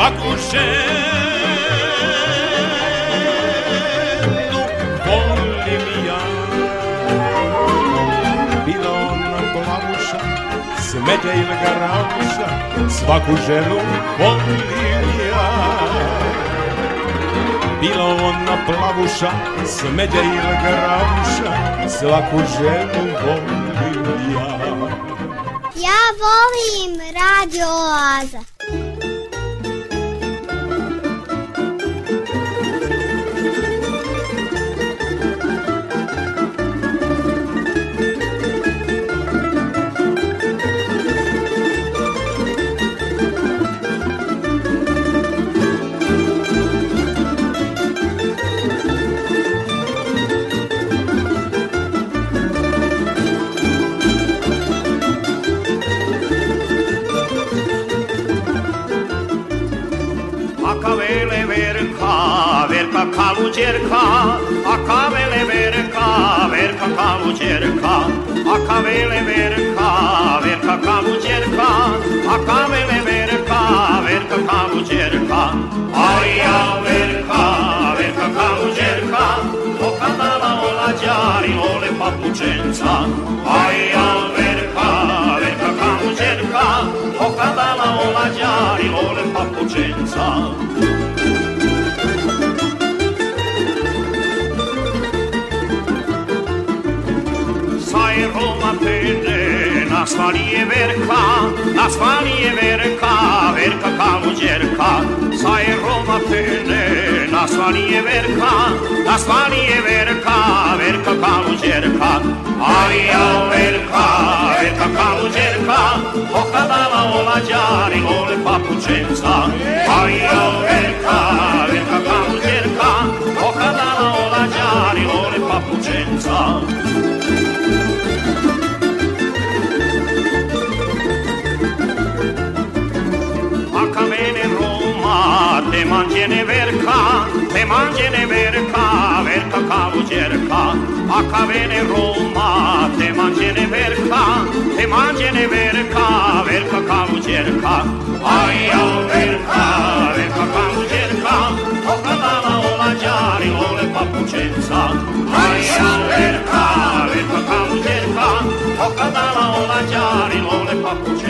svaku ženu volim ja. Bila ona plavuša, smeđa ili garavuša, svaku ženu volim ja. Bila ona plavuša, smeđa ili garavuša, svaku ženu volim ja. Ja volim Radio Oaza. a kamele verka, verka kavuđerka, a kamele verka, verka kavuđerka. Aj ja verka, verka kavuđerka, okadala olađari, ole papučenca. Aj ja verka, verka kavuđerka, okadala olađari, ole papučenca. stanie werka, na stanie werka, werka kałużerka, saje Roma pyny. Na stanie werka, na stanie werka, werka kałużerka, alia werka, werka kałużerka, okadala oladziary, ole papuczynca. Alia werka, werka kałużerka, okadala oladziary, ole mangiene verka, te mangiene verka verca cavo cerca, a bene Roma, te mangiene verca, te mangiene verca, verca cavo cerca, ai au verca, verca cavo cerca, o canala o mangiare o le papucenza, ai au verca, verca cavo cerca, o canala o mangiare o papucenza.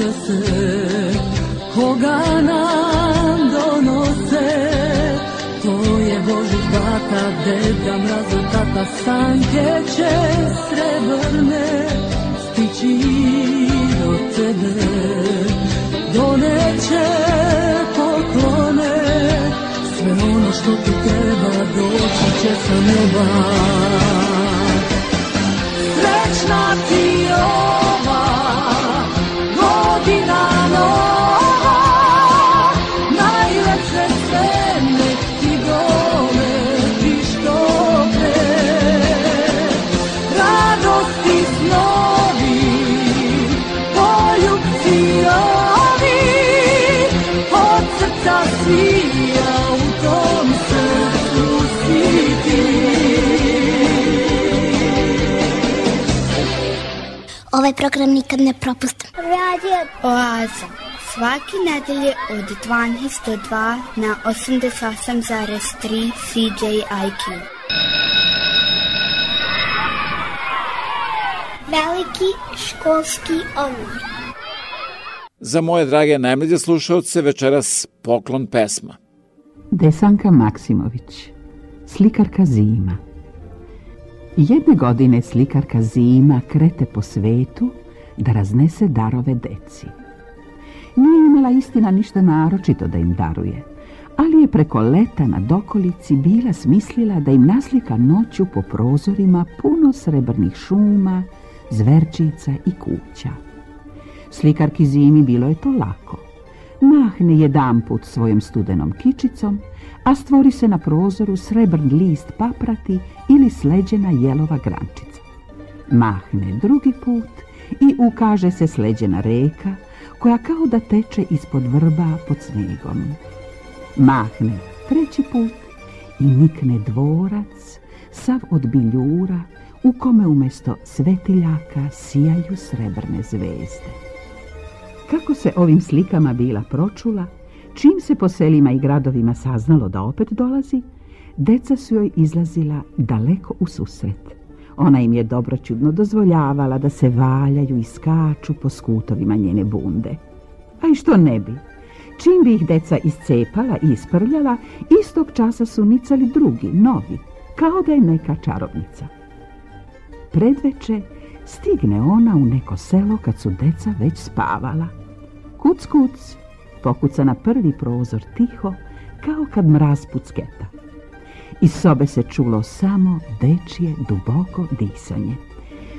kaže se koga nam donose to je Božić bata deda mraza tata sanke će srebrne stići do tebe doneće poklone sve ono što ti treba doći će sa neba srećna ti je Ovaj program nikad ne propustam. Radio Oaza. Svaki nedelje od 12 do 2 na 88,3 CJIQ. Veliki školski omor. Za moje drage najmlađe slušalce večeras poklon pesma. Desanka Maksimović, slikarka zima. Jedne godine slikarka Zima krete po svetu da raznese darove deci. Nije imala istina ništa naročito da im daruje, ali je preko leta na dokolici bila smislila da im naslika noću po prozorima puno srebrnih šuma, zverčica i kuća. Slikarki Zimi bilo je to lako. Mahne jedan put svojom studenom kičicom, a stvori se na prozoru srebrn list paprati ili sleđena jelova grančica. Mahne drugi put i ukaže se sleđena reka koja kao da teče ispod vrba pod snegom. Mahne treći put i nikne dvorac, sav od biljura, u kome umesto svetiljaka sijaju srebrne zvezde. Kako se ovim slikama bila pročula, Čim se po selima i gradovima saznalo da opet dolazi, deca su joj izlazila daleko u susret. Ona im je dobroćudno dozvoljavala da se valjaju i skaču po skutovima njene bunde. A i što ne bi? Čim bi ih deca iscepala i isprljala, istog časa su nicali drugi, novi, kao da je neka čarobnica. Predveče stigne ona u neko selo kad su deca već spavala. Kuc, kuc, pokuca na prvi prozor tiho, kao kad mraz pucketa. Iz sobe se čulo samo dečije duboko disanje.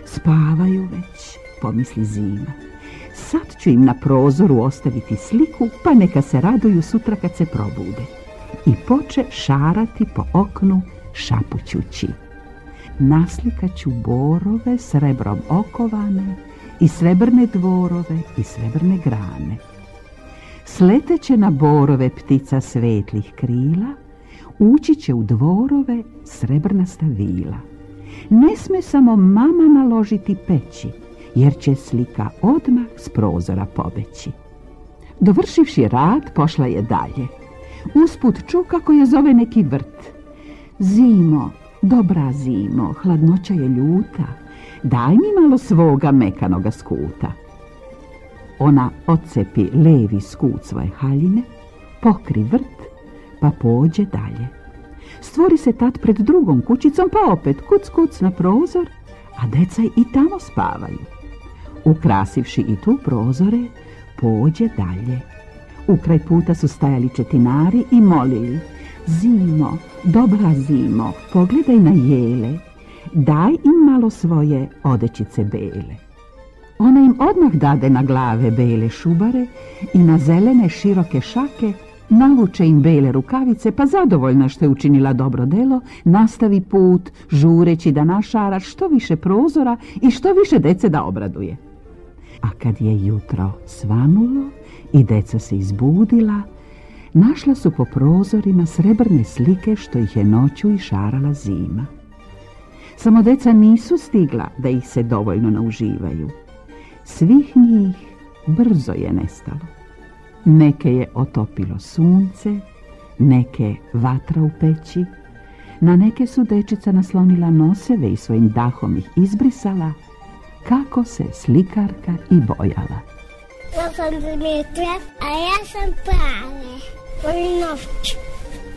Spavaju već, pomisli zima. Sad ću im na prozoru ostaviti sliku, pa neka se raduju sutra kad se probude. I poče šarati po oknu šapućući. Naslikaću borove srebrom okovane i srebrne dvorove i srebrne grane. Sleteće na borove ptica svetlih krila, ući će u dvorove srebrnasta vila. Ne sme samo mama naložiti peći, jer će slika odmah s prozora pobeći. Dovršivši rad, pošla je dalje. Usput ču kako je zove neki vrt. Zimo, dobra zimo, hladnoća je ljuta, daj mi malo svoga mekanoga skuta. Ona ocepi levi skut svoje haljine, pokri vrt, pa pođe dalje. Stvori se tad pred drugom kućicom, pa opet kuc kuc na prozor, a deca i tamo spavaju. Ukrasivši i tu prozore, pođe dalje. U kraj puta su stajali četinari i molili, zimo, dobra zimo, pogledaj na jele, daj im malo svoje odećice bele. Ona im odmah dade na glave bele šubare i na zelene široke šake, navuče im bele rukavice, pa zadovoljna što je učinila dobro delo, nastavi put, žureći da našara što više prozora i što više dece da obraduje. A kad je jutro svanulo i deca se izbudila, našla su po prozorima srebrne slike što ih je noću i šarala zima. Samo deca nisu stigla da ih se dovoljno nauživaju. Svih njih brzo je nestalo. Neke je otopilo sunce, neke vatra u peći, na neke su dečica naslonila noseve i svojim dahom ih izbrisala, kako se slikarka i bojala. Ja sam Dimitra, a ja sam Prave. Volim novć.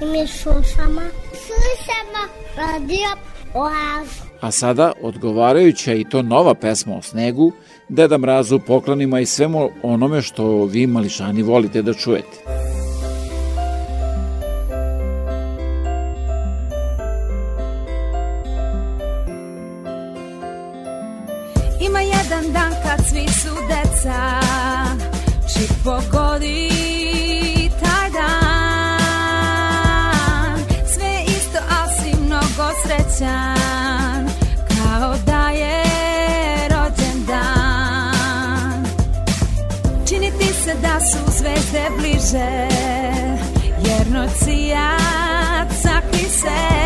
I mi slušamo. Slušamo radio oazu a sada odgovarajuća i to nova pesma o snegu, Deda Mrazu, poklonima i svemu onome što vi mališani volite da čujete. sve bliže Jer noćija cakli se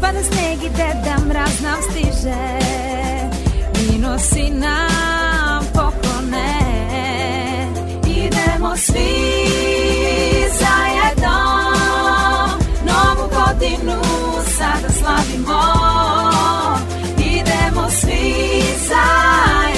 pa da sneg i deda mraz nam stiže I nosi nam poklone Idemo svi zajedno Novu godinu sada da slavimo Idemo svi zajedno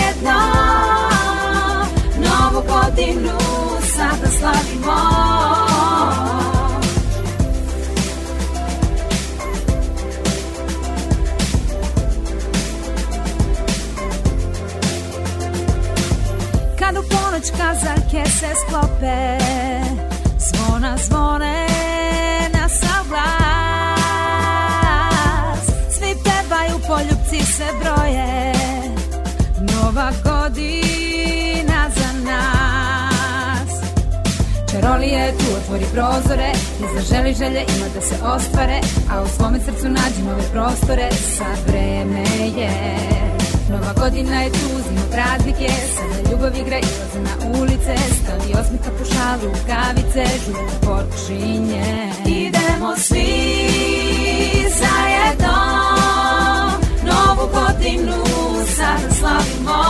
Kovačka za kese sklope Zvona zvone na savlas Svi pevaju, poljubci se broje Nova godina za nas Čarolije tu otvori prozore I zaželi želje ima da se ostvare A u svome srcu nađi nove prostore Sad vreme je Nova godina je tu, zimu praznike Sada ljubav igra i toze na ulice Stali osmi kapušalu, kavice, Žur počinje Idemo svi zajedno Novu godinu sada slavimo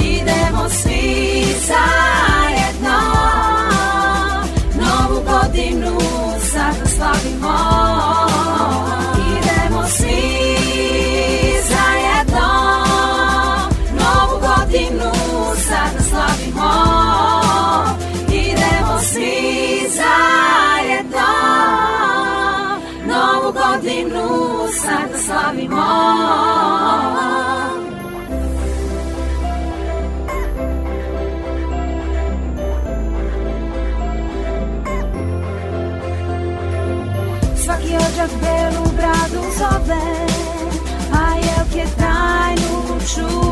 Idemo svi zajedno Novu godinu sada slavimo ljubav, a jel' ke tajnu čuva?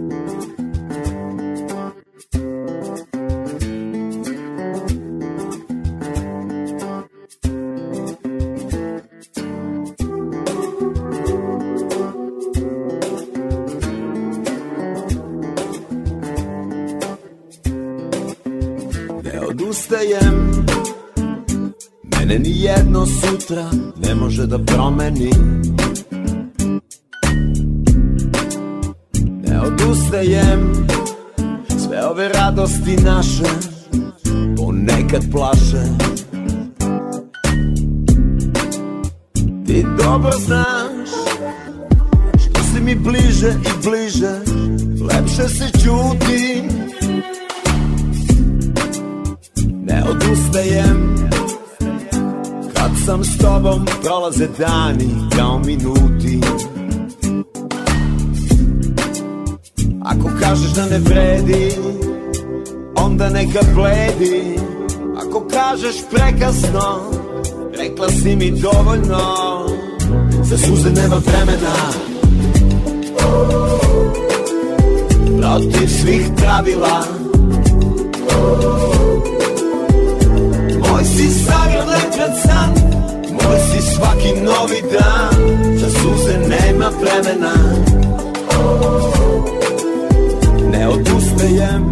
pristajem Mene ni jedno sutra ne može da promeni Ne odustajem Sve ove radosti naše Ponekad plaše Ti dobro znaš Što si mi bliže i bliže Lepše se čutim odustajem Kad sam s tobom prolaze dani kao minuti Ako kažeš da ne vredi Onda neka bledi Ako kažeš prekasno Rekla si mi dovoljno Za suze nema vremena Protiv svih pravila Protiv svih pravila si sagledan san Moj si svaki novi dan Za suze nema vremena Ne odustajem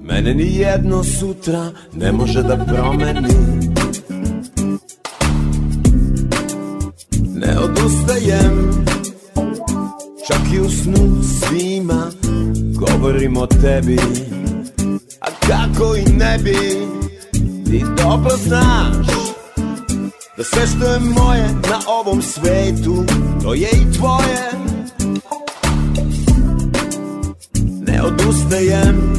Mene ni jedno sutra ne može da promeni Ne odustajem Čak i u snu svima Govorim o tebi A kako i ne bi ti dobro znaš Da sve što je moje na ovom svetu To je i tvoje Ne odustajem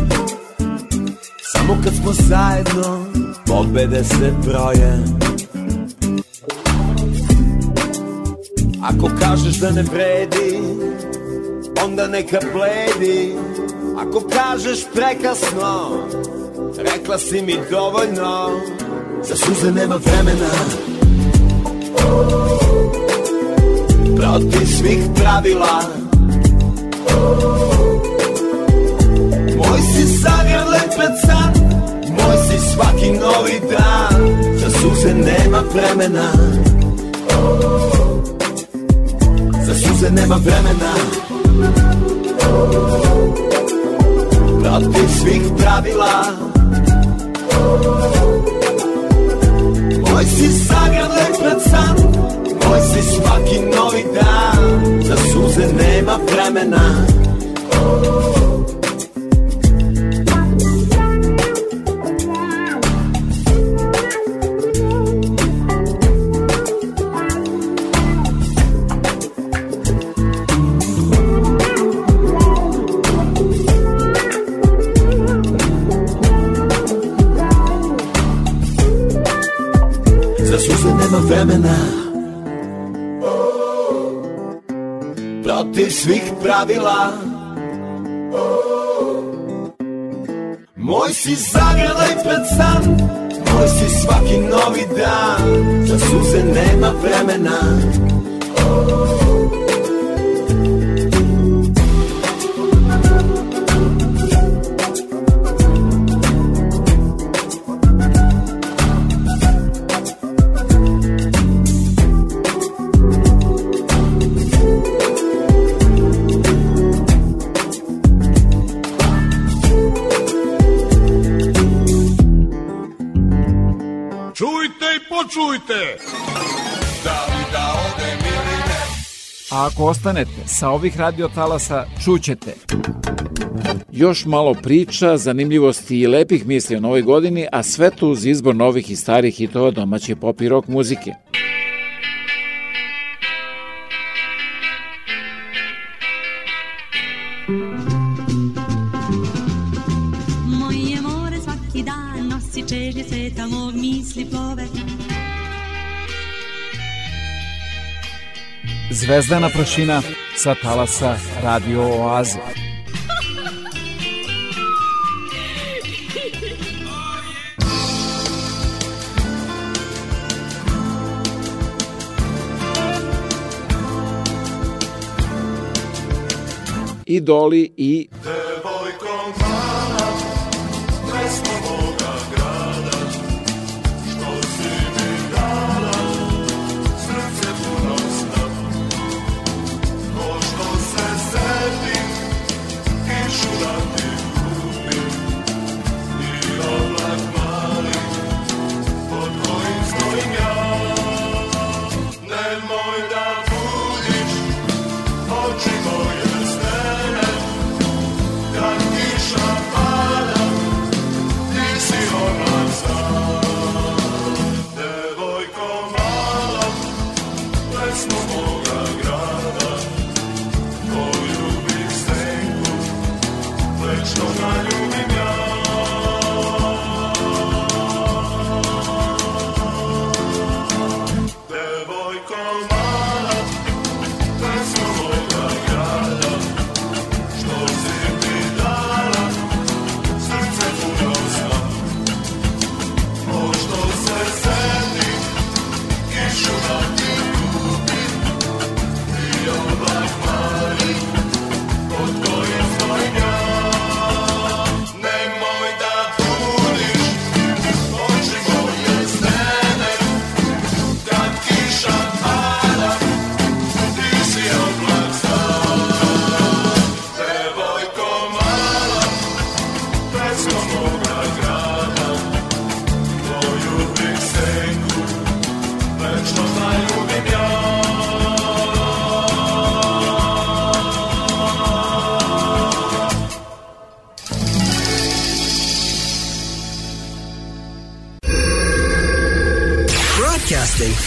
Samo kad smo zajedno Pobede se broje Ako kažeš da ne vredi Onda neka bledi Ako kažeš prekasno Rekla si mi dovoljno Za suze nema vremena Protiv svih pravila Moj si sanjan lepet san Moj si svaki novi dan Za suze nema vremena Za suze nema vremena Protiv svih pravila Мој си саграден пред сан, мој си сваки нови дан, за сузе нема времена. Oh, vremena Protiv svih pravila Moj si zagrlaj pred san Moj si svaki novi dan Za suze nema vremena oh. ako ostanete sa ovih radiotalasa čućete. Još malo priča, zanimljivosti i lepih misli o novoj godini, a sve to uz izbor novih i starih hitova domaće pop i rock muzike. Moje more svaki dan nosi čežnje sveta, mog misli plove, Zvezdana prašina sa talasa Radio Oaze. Idoli i... Devoj!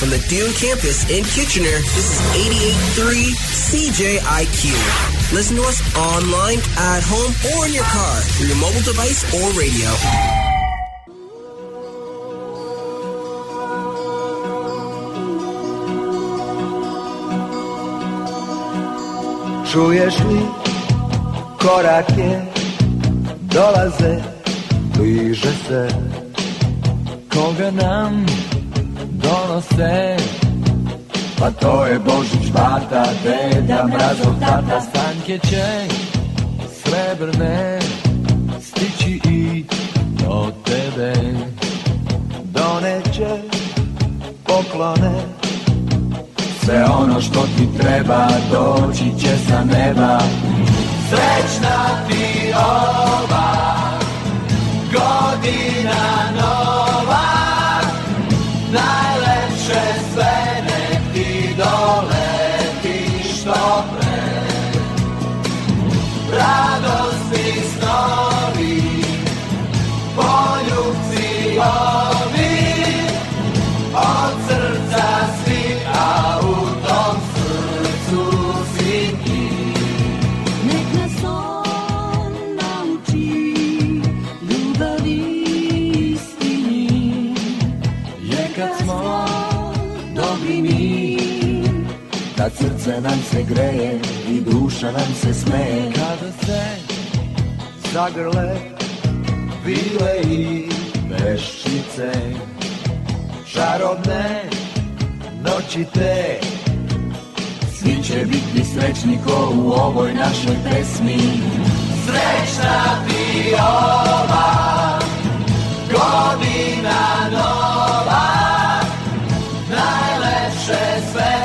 From the Dune campus in Kitchener, this is 88.3 CJIQ. Listen to us online, at home, or in your car through your mobile device or radio. Czujesz mi dolazę bliżej se koga nam donose Pa to je Božić, bata, deda, mrazov, tata Stanke će srebrne stići i do tebe Doneće poklone Sve ono što ti treba doći će sa neba Srećna ti ova godina nova lado Sunce nam se greje i duša nam se smeje Kada se zagrle vile i veščice Čarobne noći te Svi će biti srećni ko u ovoj našoj pesmi Srećna ti ova godina nova Najlepše sve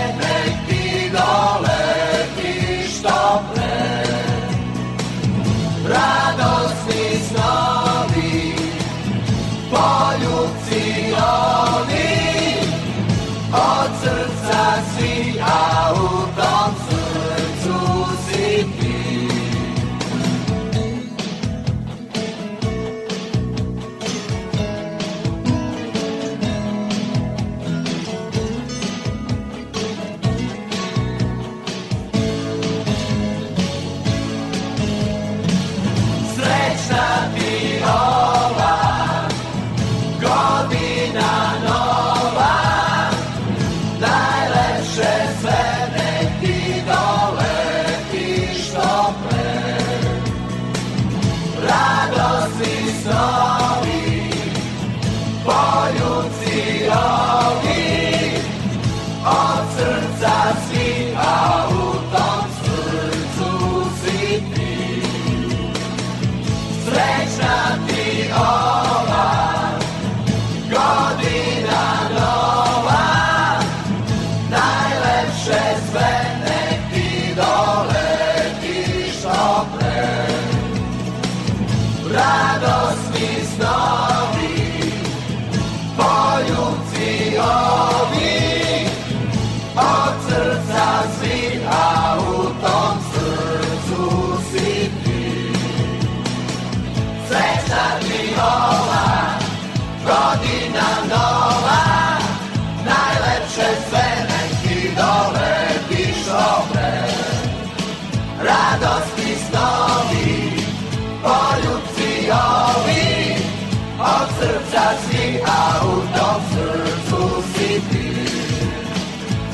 Sasvim autom srcu si ti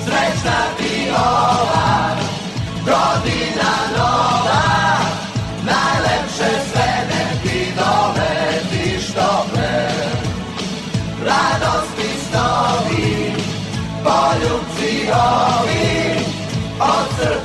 Srećna ti ova Godina nova Najlepše sve nek ti doleti što pre Radosti stovi Poljubci ovi Od srca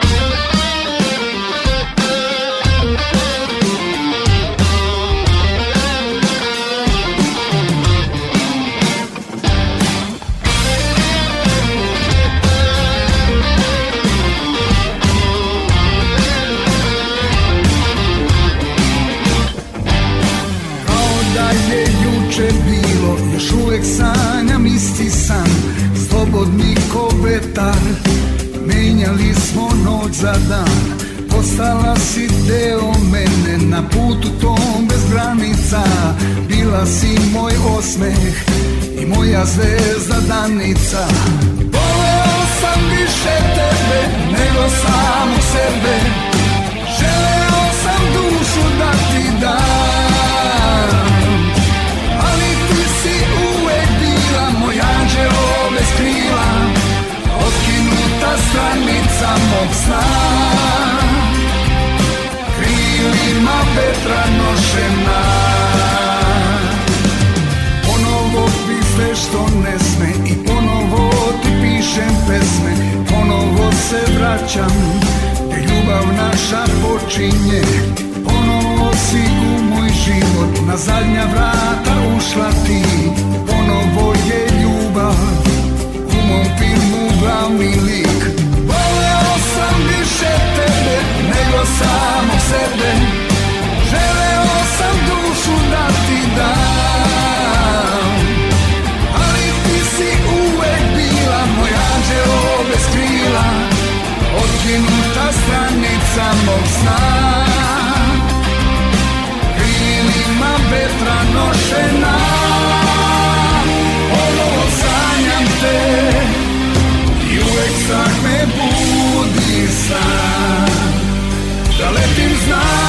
putu tom bez granica Bila si moj osmeh i moja zvezda danica Voleo sam više tebe nego samog sebe Želeo sam dušu da ti dam Ali ti si uvek bila moj anđelo bez krila Otkinuta stranica mog sna zima vetra nošena Ponovo ti sve što ne sme I ponovo ti pišem pesme Ponovo se vraćam Te ljubav naša počinje Ponovo si u moj život Na zadnja vrata ušla ti Ponovo je ljubav U mom filmu glavni lik bio samo sebe Želeo sam dušu da ti dam Ali ti si uvek bila Moj anđelo bez krila Otkinuta stranica mog sna Krilima vetra nošena Ono sanjam te I uvek strah me budi san He's not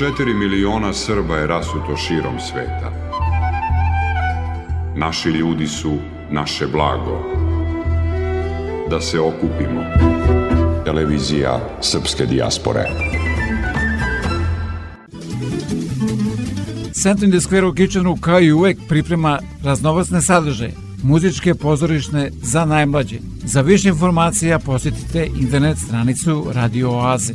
4 miliona Srba je rasuto širom sveta. Naši ljudi su naše blago. Da se okupimo. Televizija Srpske dijaspore. Centrum in the Square u Kitchenu kao i uvek priprema raznovacne sadržaje, muzičke pozorišne za najmlađe. Za više informacija posjetite internet stranicu Radio Oaze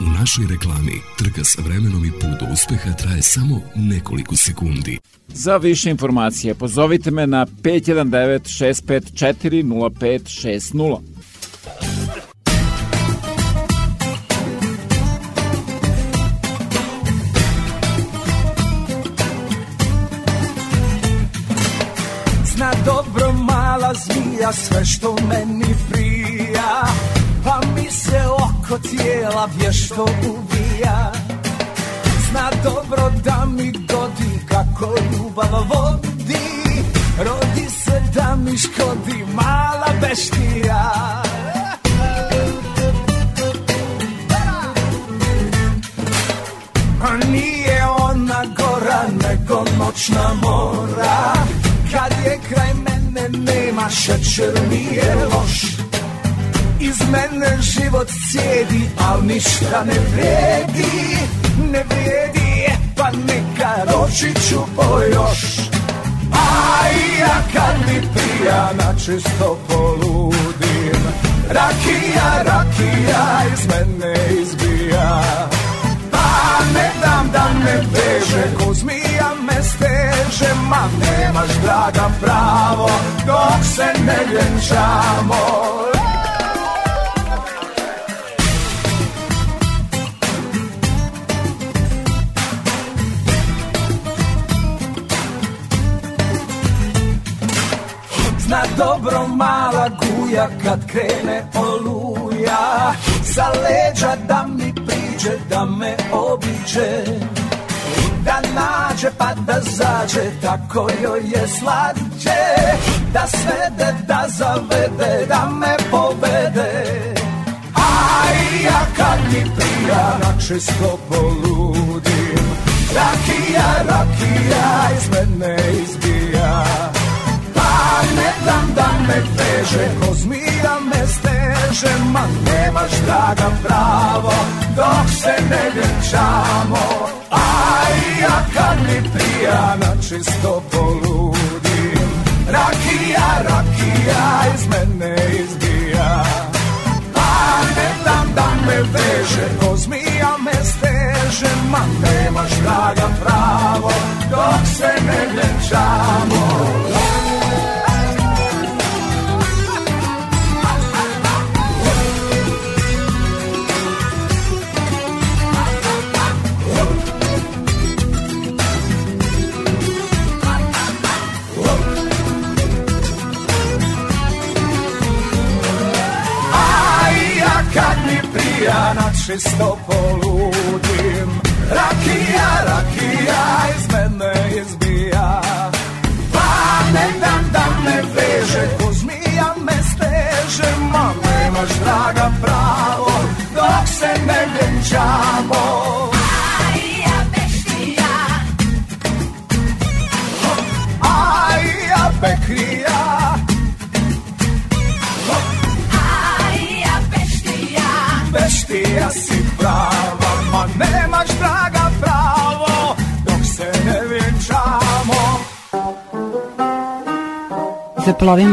U našoj reklami trka sa vremenom i put do uspeha traje samo nekoliko sekundi. Za više informacije pozovite me na 519 654 0560. Zna dobro mala zmija sve što meni prija Pa mi se oko tijela vješto ubija Zna dobro da mi godi kako ljubav vodi Rodi se da mi škodi mala beštija A pa nije ona gora nego noćna mora Kad je kraj mene nema šećer mi je loš Iz mene život cijedi, al ništa ne vrijedi Ne vrijedi, pa neka roći ću po još A ja kad mi pija, načisto poludim Rakija, rakija, iz mene izbija Pa ne dam da me veže, ko zmija me steže Ma nemaš draga pravo, dok se ne ljenčamo na dobro mala guja kad krene oluja Sa leđa da mi priđe, da me obiđe Da nađe pa da zađe, tako joj je slađe Da svede, da zavede, da me povede Aj, ja kad mi prija, načisto poludim Rakija, rakija, iz mene izbija Daj me, dam, da me veže, ko zmija me steže, ma nemaš draga pravo, dok se ne vjenčamo. Aj, ja kad mi pijana čisto poludim, rakija, rakija iz mene izbija. Daj me, dam, da me veže, ko zmija me steže, ma nemaš draga pravo, dok se ne vjenčamo. rakija, načisto poludim Rakija, rakija, iz mene izbija Pa ne dam da me veže, ko zmija me steže Ma nemaš draga pravo, dok se ne vjenčamo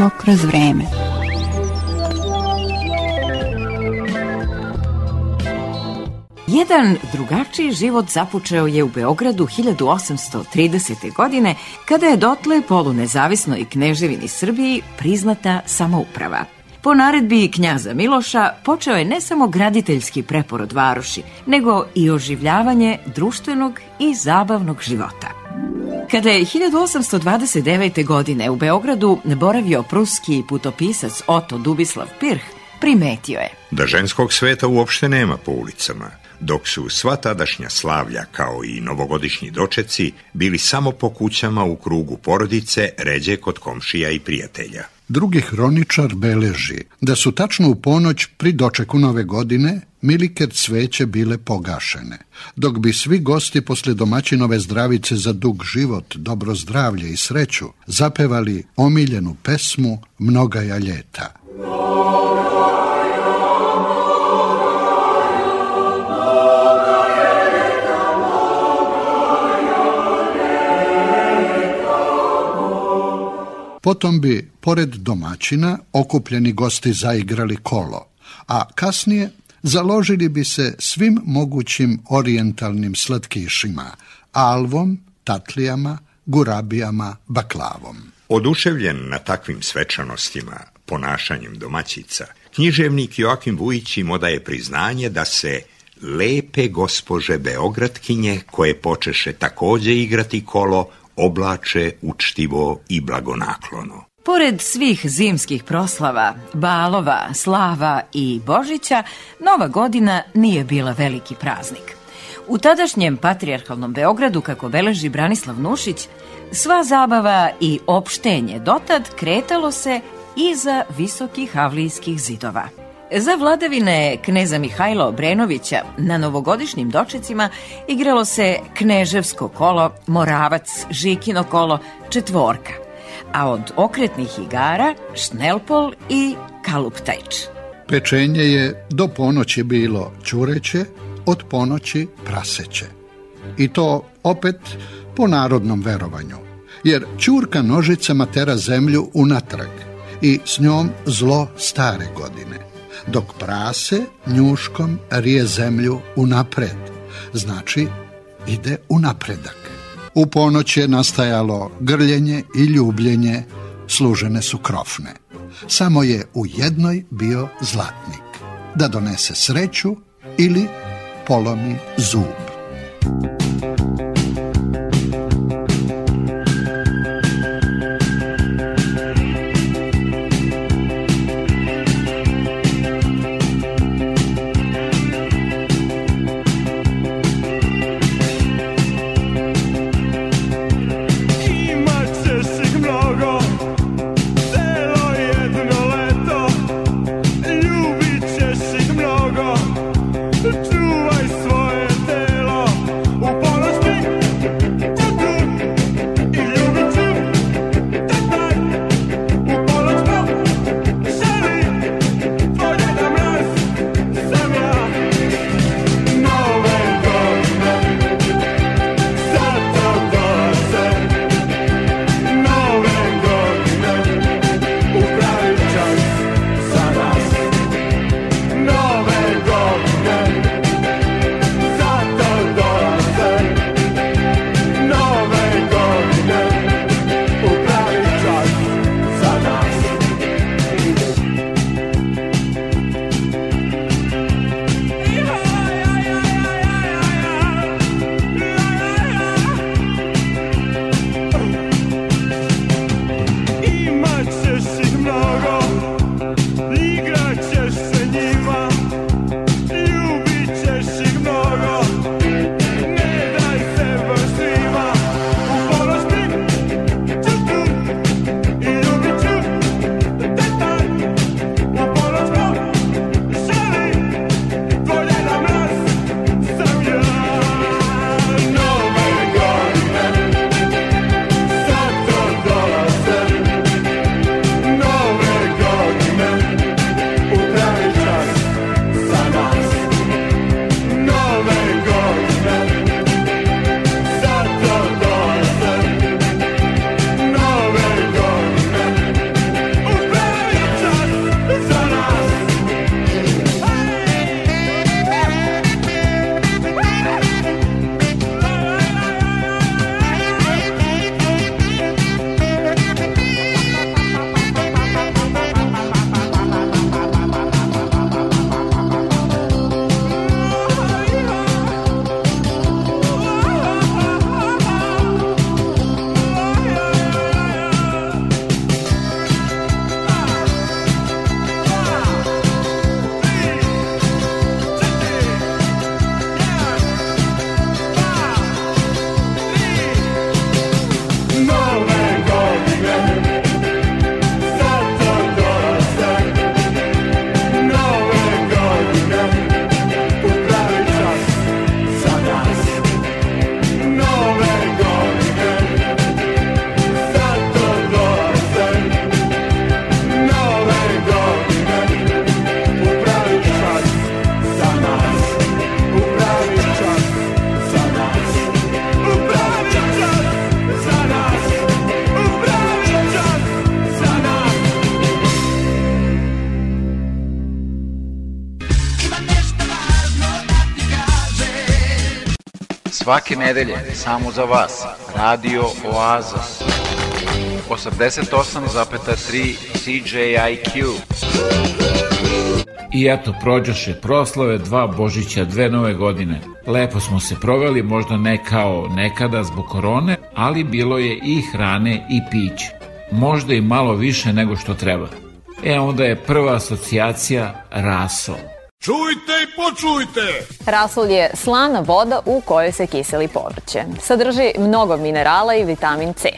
da kroz vreme. Jedan drugačiji život započeo je u Beogradu 1830. godine, kada je dotle polu nezavisnoj kneževini Srbiji priznata samouprava. Po naredbi knjaza Miloša počeo je ne samo graditeljski preporod varoši, nego i oživljavanje društvenog i zabavnog života. Kada je 1829. godine u Beogradu boravio pruski putopisac Oto Dubislav Pirh, primetio je da ženskog sveta uopšte nema po ulicama, dok su sva tadašnja slavlja kao i novogodišnji dočeci bili samo po kućama u krugu porodice, ređe kod komšija i prijatelja. Drugi hroničar beleži da su tačno u ponoć pri dočeku nove godine miliker cveće bile pogašene, dok bi svi gosti posle domaćinove zdravice za dug život, dobro zdravlje i sreću zapevali omiljenu pesmu Mnoga ja ljeta. Mnoga Potom bi, pored domaćina, okupljeni gosti zaigrali kolo, a kasnije založili bi se svim mogućim orijentalnim slatkišima, alvom, tatlijama, gurabijama, baklavom. Oduševljen na takvim svečanostima, ponašanjem domaćica, književnik Joakim Vujić im odaje priznanje da se lepe gospože Beogradkinje, koje počeše takođe igrati kolo, oblače učtivo i blagonaklono. Pored svih zimskih proslava, balova, slava i Božića, Nova godina nije bila veliki praznik. U tadašnjem patrijarhalnom Beogradu, kako beleži Branislav Nušić, sva zabava i opštenje dotad kretalo se iza visokih avlijskih zidova. Za vladavine kneza Mihajla Obrenovića na novogodišnjim dočecima igralo se kneževsko kolo, moravac, žikino kolo, četvorka, a od okretnih igara šnelpol i kaluptajč. Pečenje je do ponoći bilo čureće, od ponoći praseće. I to opet po narodnom verovanju, jer čurka nožicama tera zemlju unatrag i s njom zlo stare godine dok prase njuškom rije zemlju unapred. Znači, ide u napredak. U ponoć je nastajalo grljenje i ljubljenje, služene su krofne. Samo je u jednoj bio zlatnik, da donese sreću ili polomi zub. Svake nedelje, samo za vas, Radio Oaza. 88,3 CJIQ. I eto, prođoše proslave, dva Božića, dve nove godine. Lepo smo se proveli, možda ne kao nekada zbog korone, ali bilo je i hrane i piće. Možda i malo više nego što treba. E onda je prva asocijacija Raso. Čujte i počujte! Rasul je slana voda u kojoj se kiseli povrće. Sadrži mnogo minerala i vitamin C.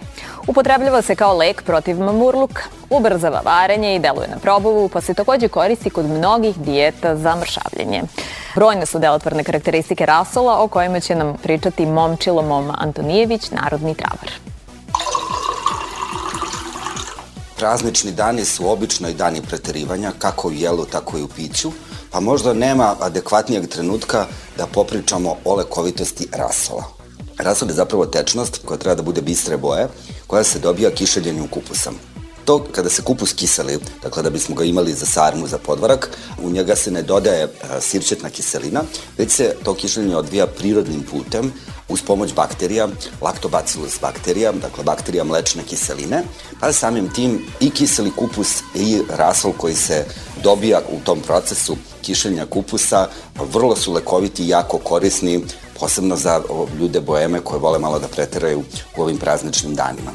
Upotrebljava se kao lek protiv mamurluka. Ubrzava varenje i deluje na probavu, pa se takođe koristi kod mnogih dijeta za mršavljenje. Brojne su delotvorne karakteristike rasola o kojima će nam pričati momčilo Moma Antonijević, narodni travar. Praznični dani su obično i dani preterivanja, kako u jelu, tako i u piću pa možda nema adekvatnijeg trenutka da popričamo o lekovitosti rasova. Rasol je zapravo tečnost koja treba da bude bistre boje, koja se dobija kišeljenju kupusom. To kada se kupus kiseli, dakle da bismo ga imali za sarmu, za podvarak, u njega se ne dodaje e, sirćetna kiselina, već se to kišeljenje odvija prirodnim putem, uz pomoć bakterija, lactobacillus bakterija, dakle bakterija mlečne kiseline, pa samim tim i kiseli kupus i rasol koji se dobija u tom procesu kišenja kupusa vrlo su lekoviti i jako korisni, posebno za ljude boeme koje vole malo da preteraju u ovim prazničnim danima.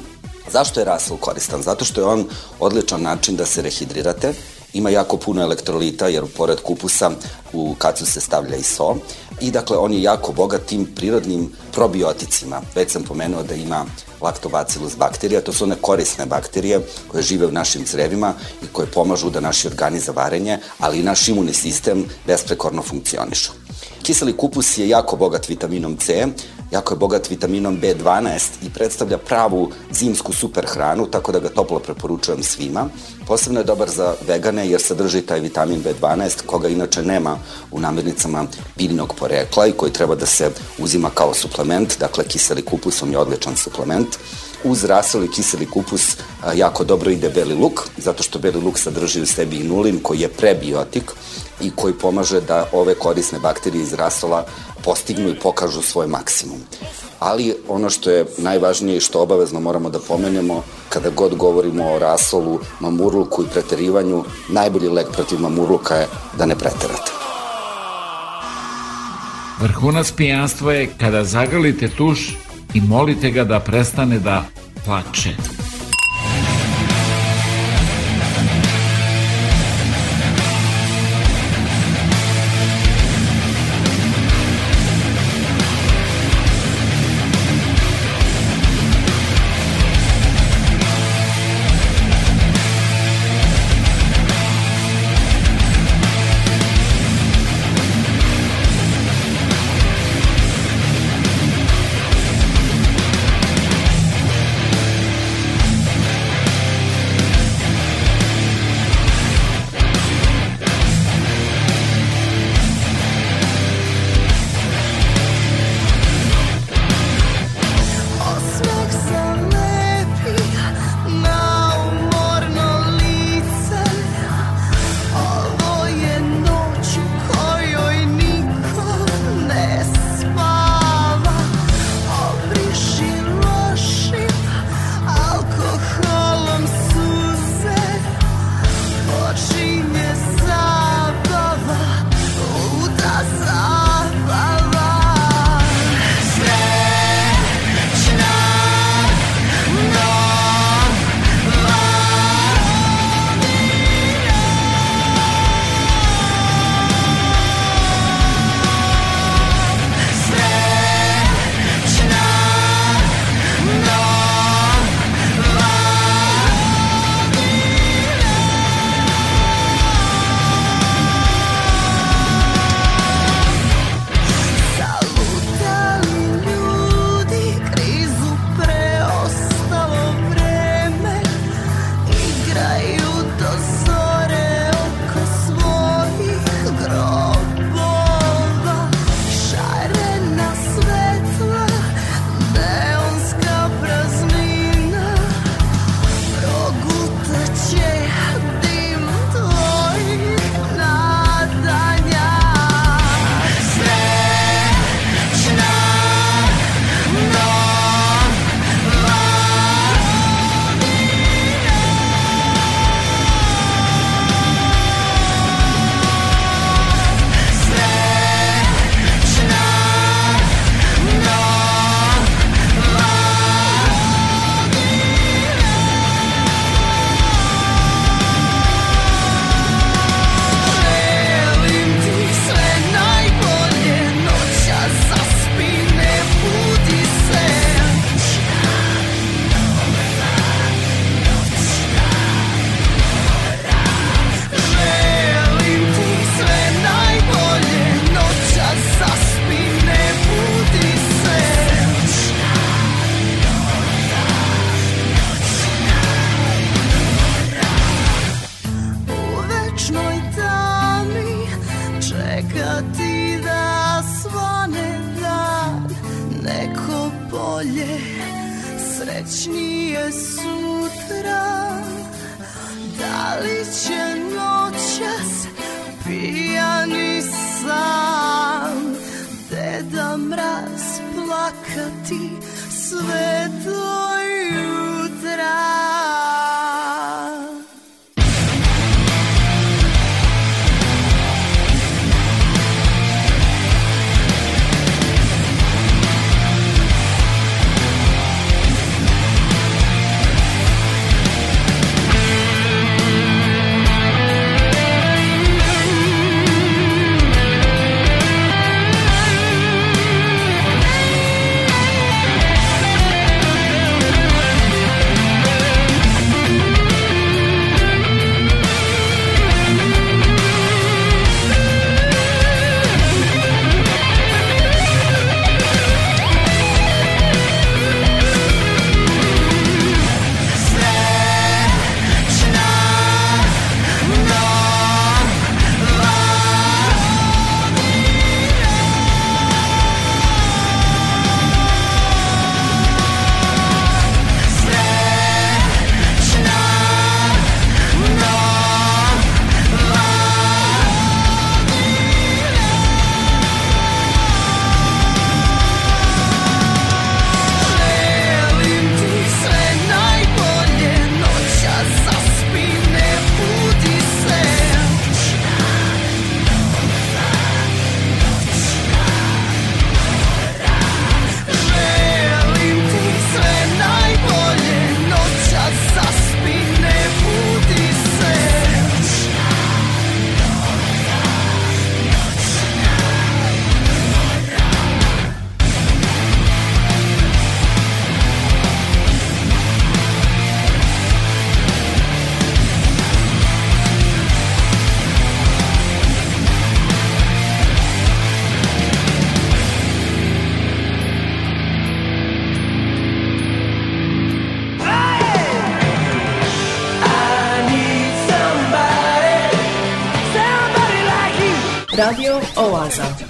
Zašto je rasol koristan? Zato što je on odličan način da se rehidrirate, Ima jako puno elektrolita jer pored kupusa u kacu se stavlja i so i dakle on je jako bogat tim prirodnim probioticima. Već sam pomenuo da ima lactobacillus bakterija, to su one korisne bakterije koje žive u našim crevima i koje pomažu da naši organi za varenje, ali i naš imunni sistem besprekorno funkcionišu. Kiseli kupus je jako bogat vitaminom C, jako je bogat vitaminom B12 i predstavlja pravu zimsku superhranu, tako da ga toplo preporučujem svima. Posebno je dobar za vegane jer sadrži taj vitamin B12 koga inače nema u namirnicama biljnog porekla i koji treba da se uzima kao suplement, dakle kiseli kupusom je odličan suplement. Uz rasel kiseli kupus e, jako dobro ide beli luk, zato što beli luk sadrži u sebi inulin koji je prebiotik i koji pomaže da ove korisne bakterije iz rasola postignu i pokažu svoj maksimum ali ono što je najvažnije i što obavezno moramo da pomenemo kada god govorimo o rasolu, mamurluku i preterivanju, najbolji lek protiv mamurluka je da ne preterate. Vrhunac pijanstva je kada zagrlite tuš i molite ga da prestane da plače.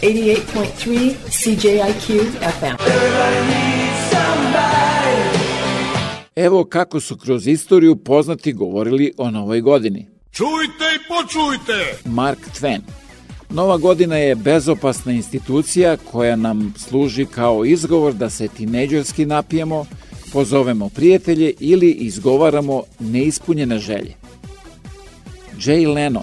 88.3 CJIQ FM. Evo kako su kroz istoriju poznati govorili o novoj godini. Čujte i počujte! Mark Twain. Nova godina je bezopasna institucija koja nam služi kao izgovor da se tineđerski napijemo, pozovemo prijatelje ili izgovaramo neispunjene želje. Jay Leno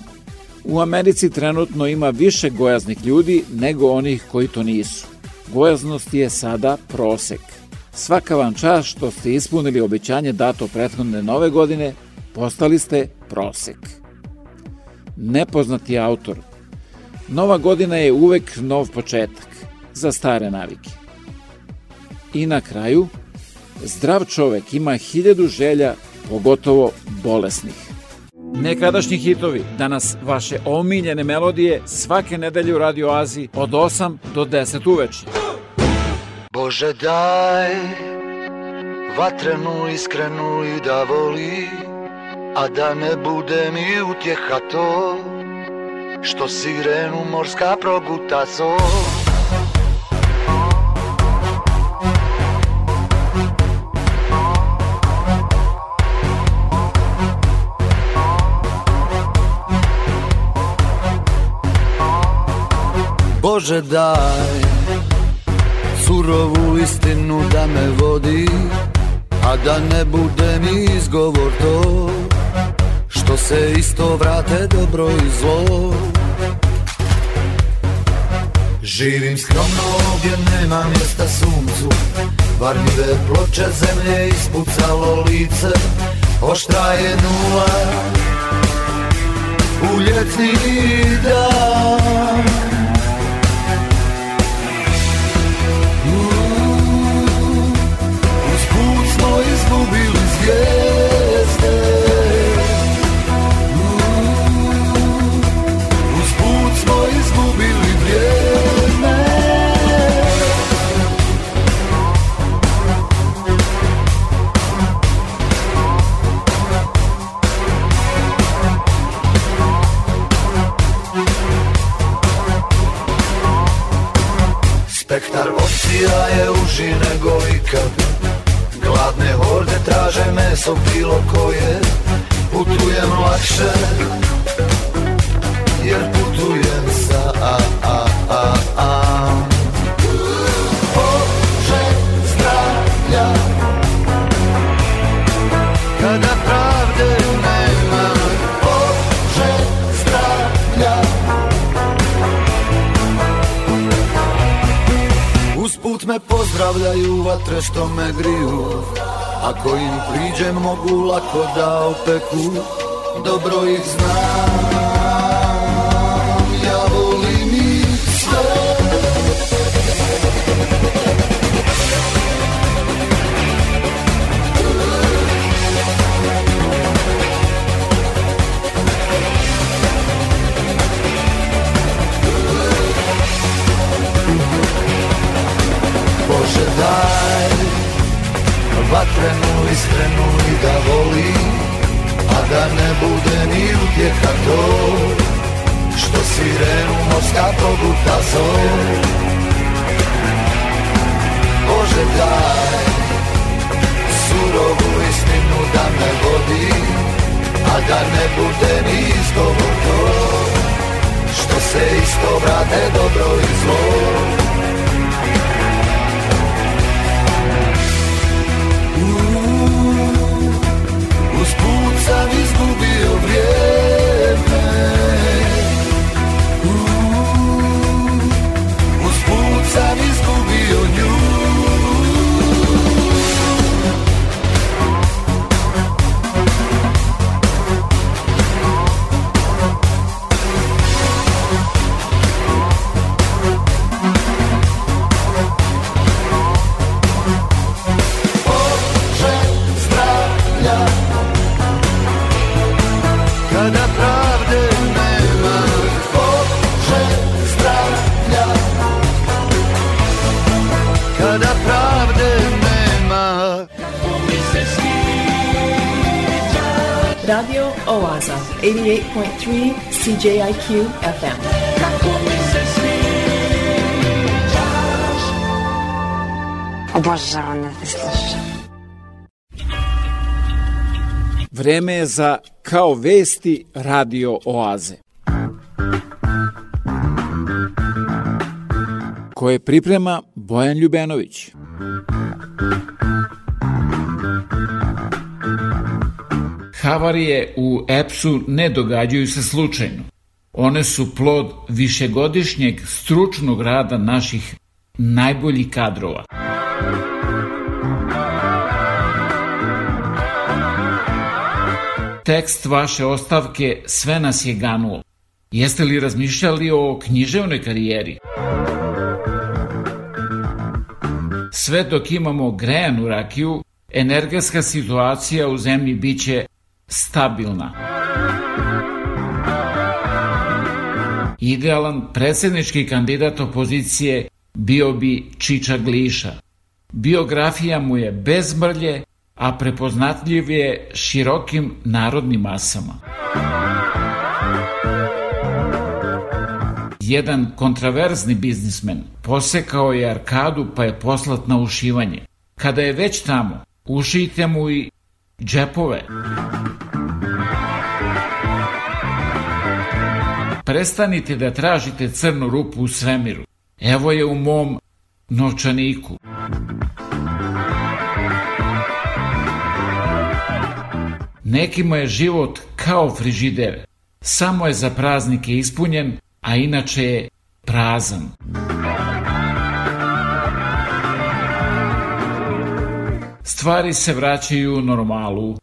U Americi trenutno ima više gojaznih ljudi nego onih koji to nisu. Gojaznost je sada prosek. Svaka vam čast što ste ispunili obećanje dato prethodne nove godine, postali ste prosek. Nepoznati autor. Nova godina je uvek nov početak za stare navike. I na kraju, zdrav čovek ima hiljadu želja, pogotovo bolesnih. Nekadašnji hitovi, danas vaše omiljene melodije svake nedelje u Radio Aziji od 8 do 10 uveče. Bože daj vatrenu iskrenu i da voli, a da ne bude mi utjeha to, što sirenu morska proguta sol. Bože daj Surovu istinu da me vodi A da ne bude mi izgovor to Što se isto vrate dobro i zlo Živim skromno ovdje, nema mjesta suncu Varljive ploče zemlje ispucalo lice Oštra je nula U ljetni dan kao vesti radio oaze. koje priprema Bojan Ljubenović. Havarije u EPS-u ne događaju se slučajno. One su plod višegodišnjeg stručnog rada naših najboljih kadrova. Muzika tekst vaše ostavke sve nas je ganulo. Jeste li razmišljali o književnoj karijeri? Sve dok imamo grejanu rakiju, energetska situacija u zemlji biće stabilna. Idealan predsednički kandidat opozicije bio bi Čiča Gliša. Biografija mu je bez mrlje a prepoznatljiv je širokim narodnim masama. Jedan kontraverzni biznismen posekao je arkadu pa je poslat na ušivanje. Kada je već tamo, ušijte mu i džepove. Prestanite da tražite crnu rupu u svemiru. Evo je u mom novčaniku. Nekima je život kao frižider, samo je za praznike ispunjen, a inače je prazan. Stvari se vraćaju u normalu.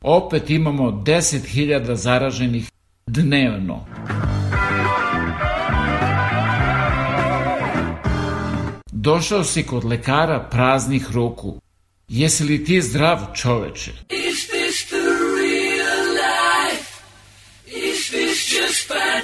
Opet imamo 10.000 zaraženih dnevno. Došao si kod lekara praznih ruku. Jesi li ti zdrav čoveče?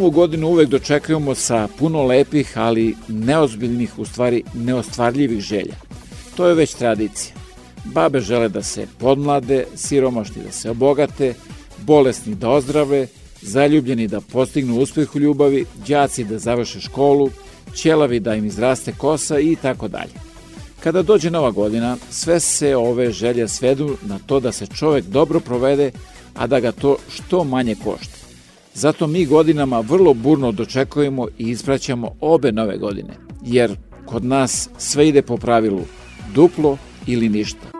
novu godinu uvek dočekujemo sa puno lepih, ali neozbiljnih, u stvari neostvarljivih želja. To je već tradicija. Babe žele da se podmlade, siromašni da se obogate, bolesni da ozdrave, zaljubljeni da postignu uspeh u ljubavi, đaci da završe školu, ćelavi da im izraste kosa i tako dalje. Kada dođe nova godina, sve se ove želje svedu na to da se čovek dobro provede, a da ga to što manje košta. Zato mi godinama vrlo burno dočekujemo i ispraćamo obe nove godine, jer kod nas sve ide po pravilu duplo ili ništa.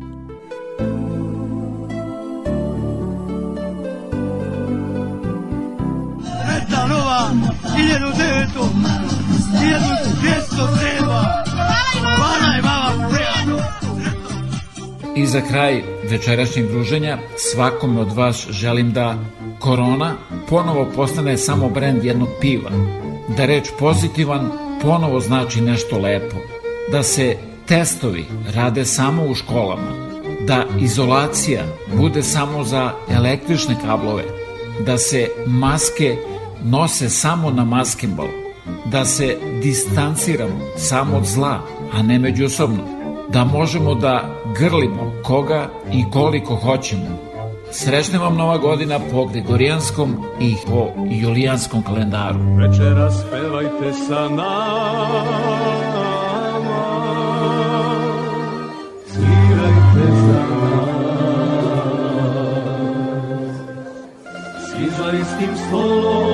hiljadu deveto, hiljadu dvjesto treba. Hvala je vama prijatno. I za kraj večerašnjeg druženja svakom od vas želim da korona ponovo postane samo brend jednog piva. Da reč pozitivan ponovo znači nešto lepo. Da se testovi rade samo u školama. Da izolacija bude samo za električne kablove. Da se maske nose samo na maskenbal, da se distanciramo samo od zla, a ne međusobno, da možemo da grlimo koga i koliko hoćemo. Srećna vam nova godina po Gregorijanskom i po Julijanskom kalendaru. Večeras pevajte sa nama. Svi za istim stolom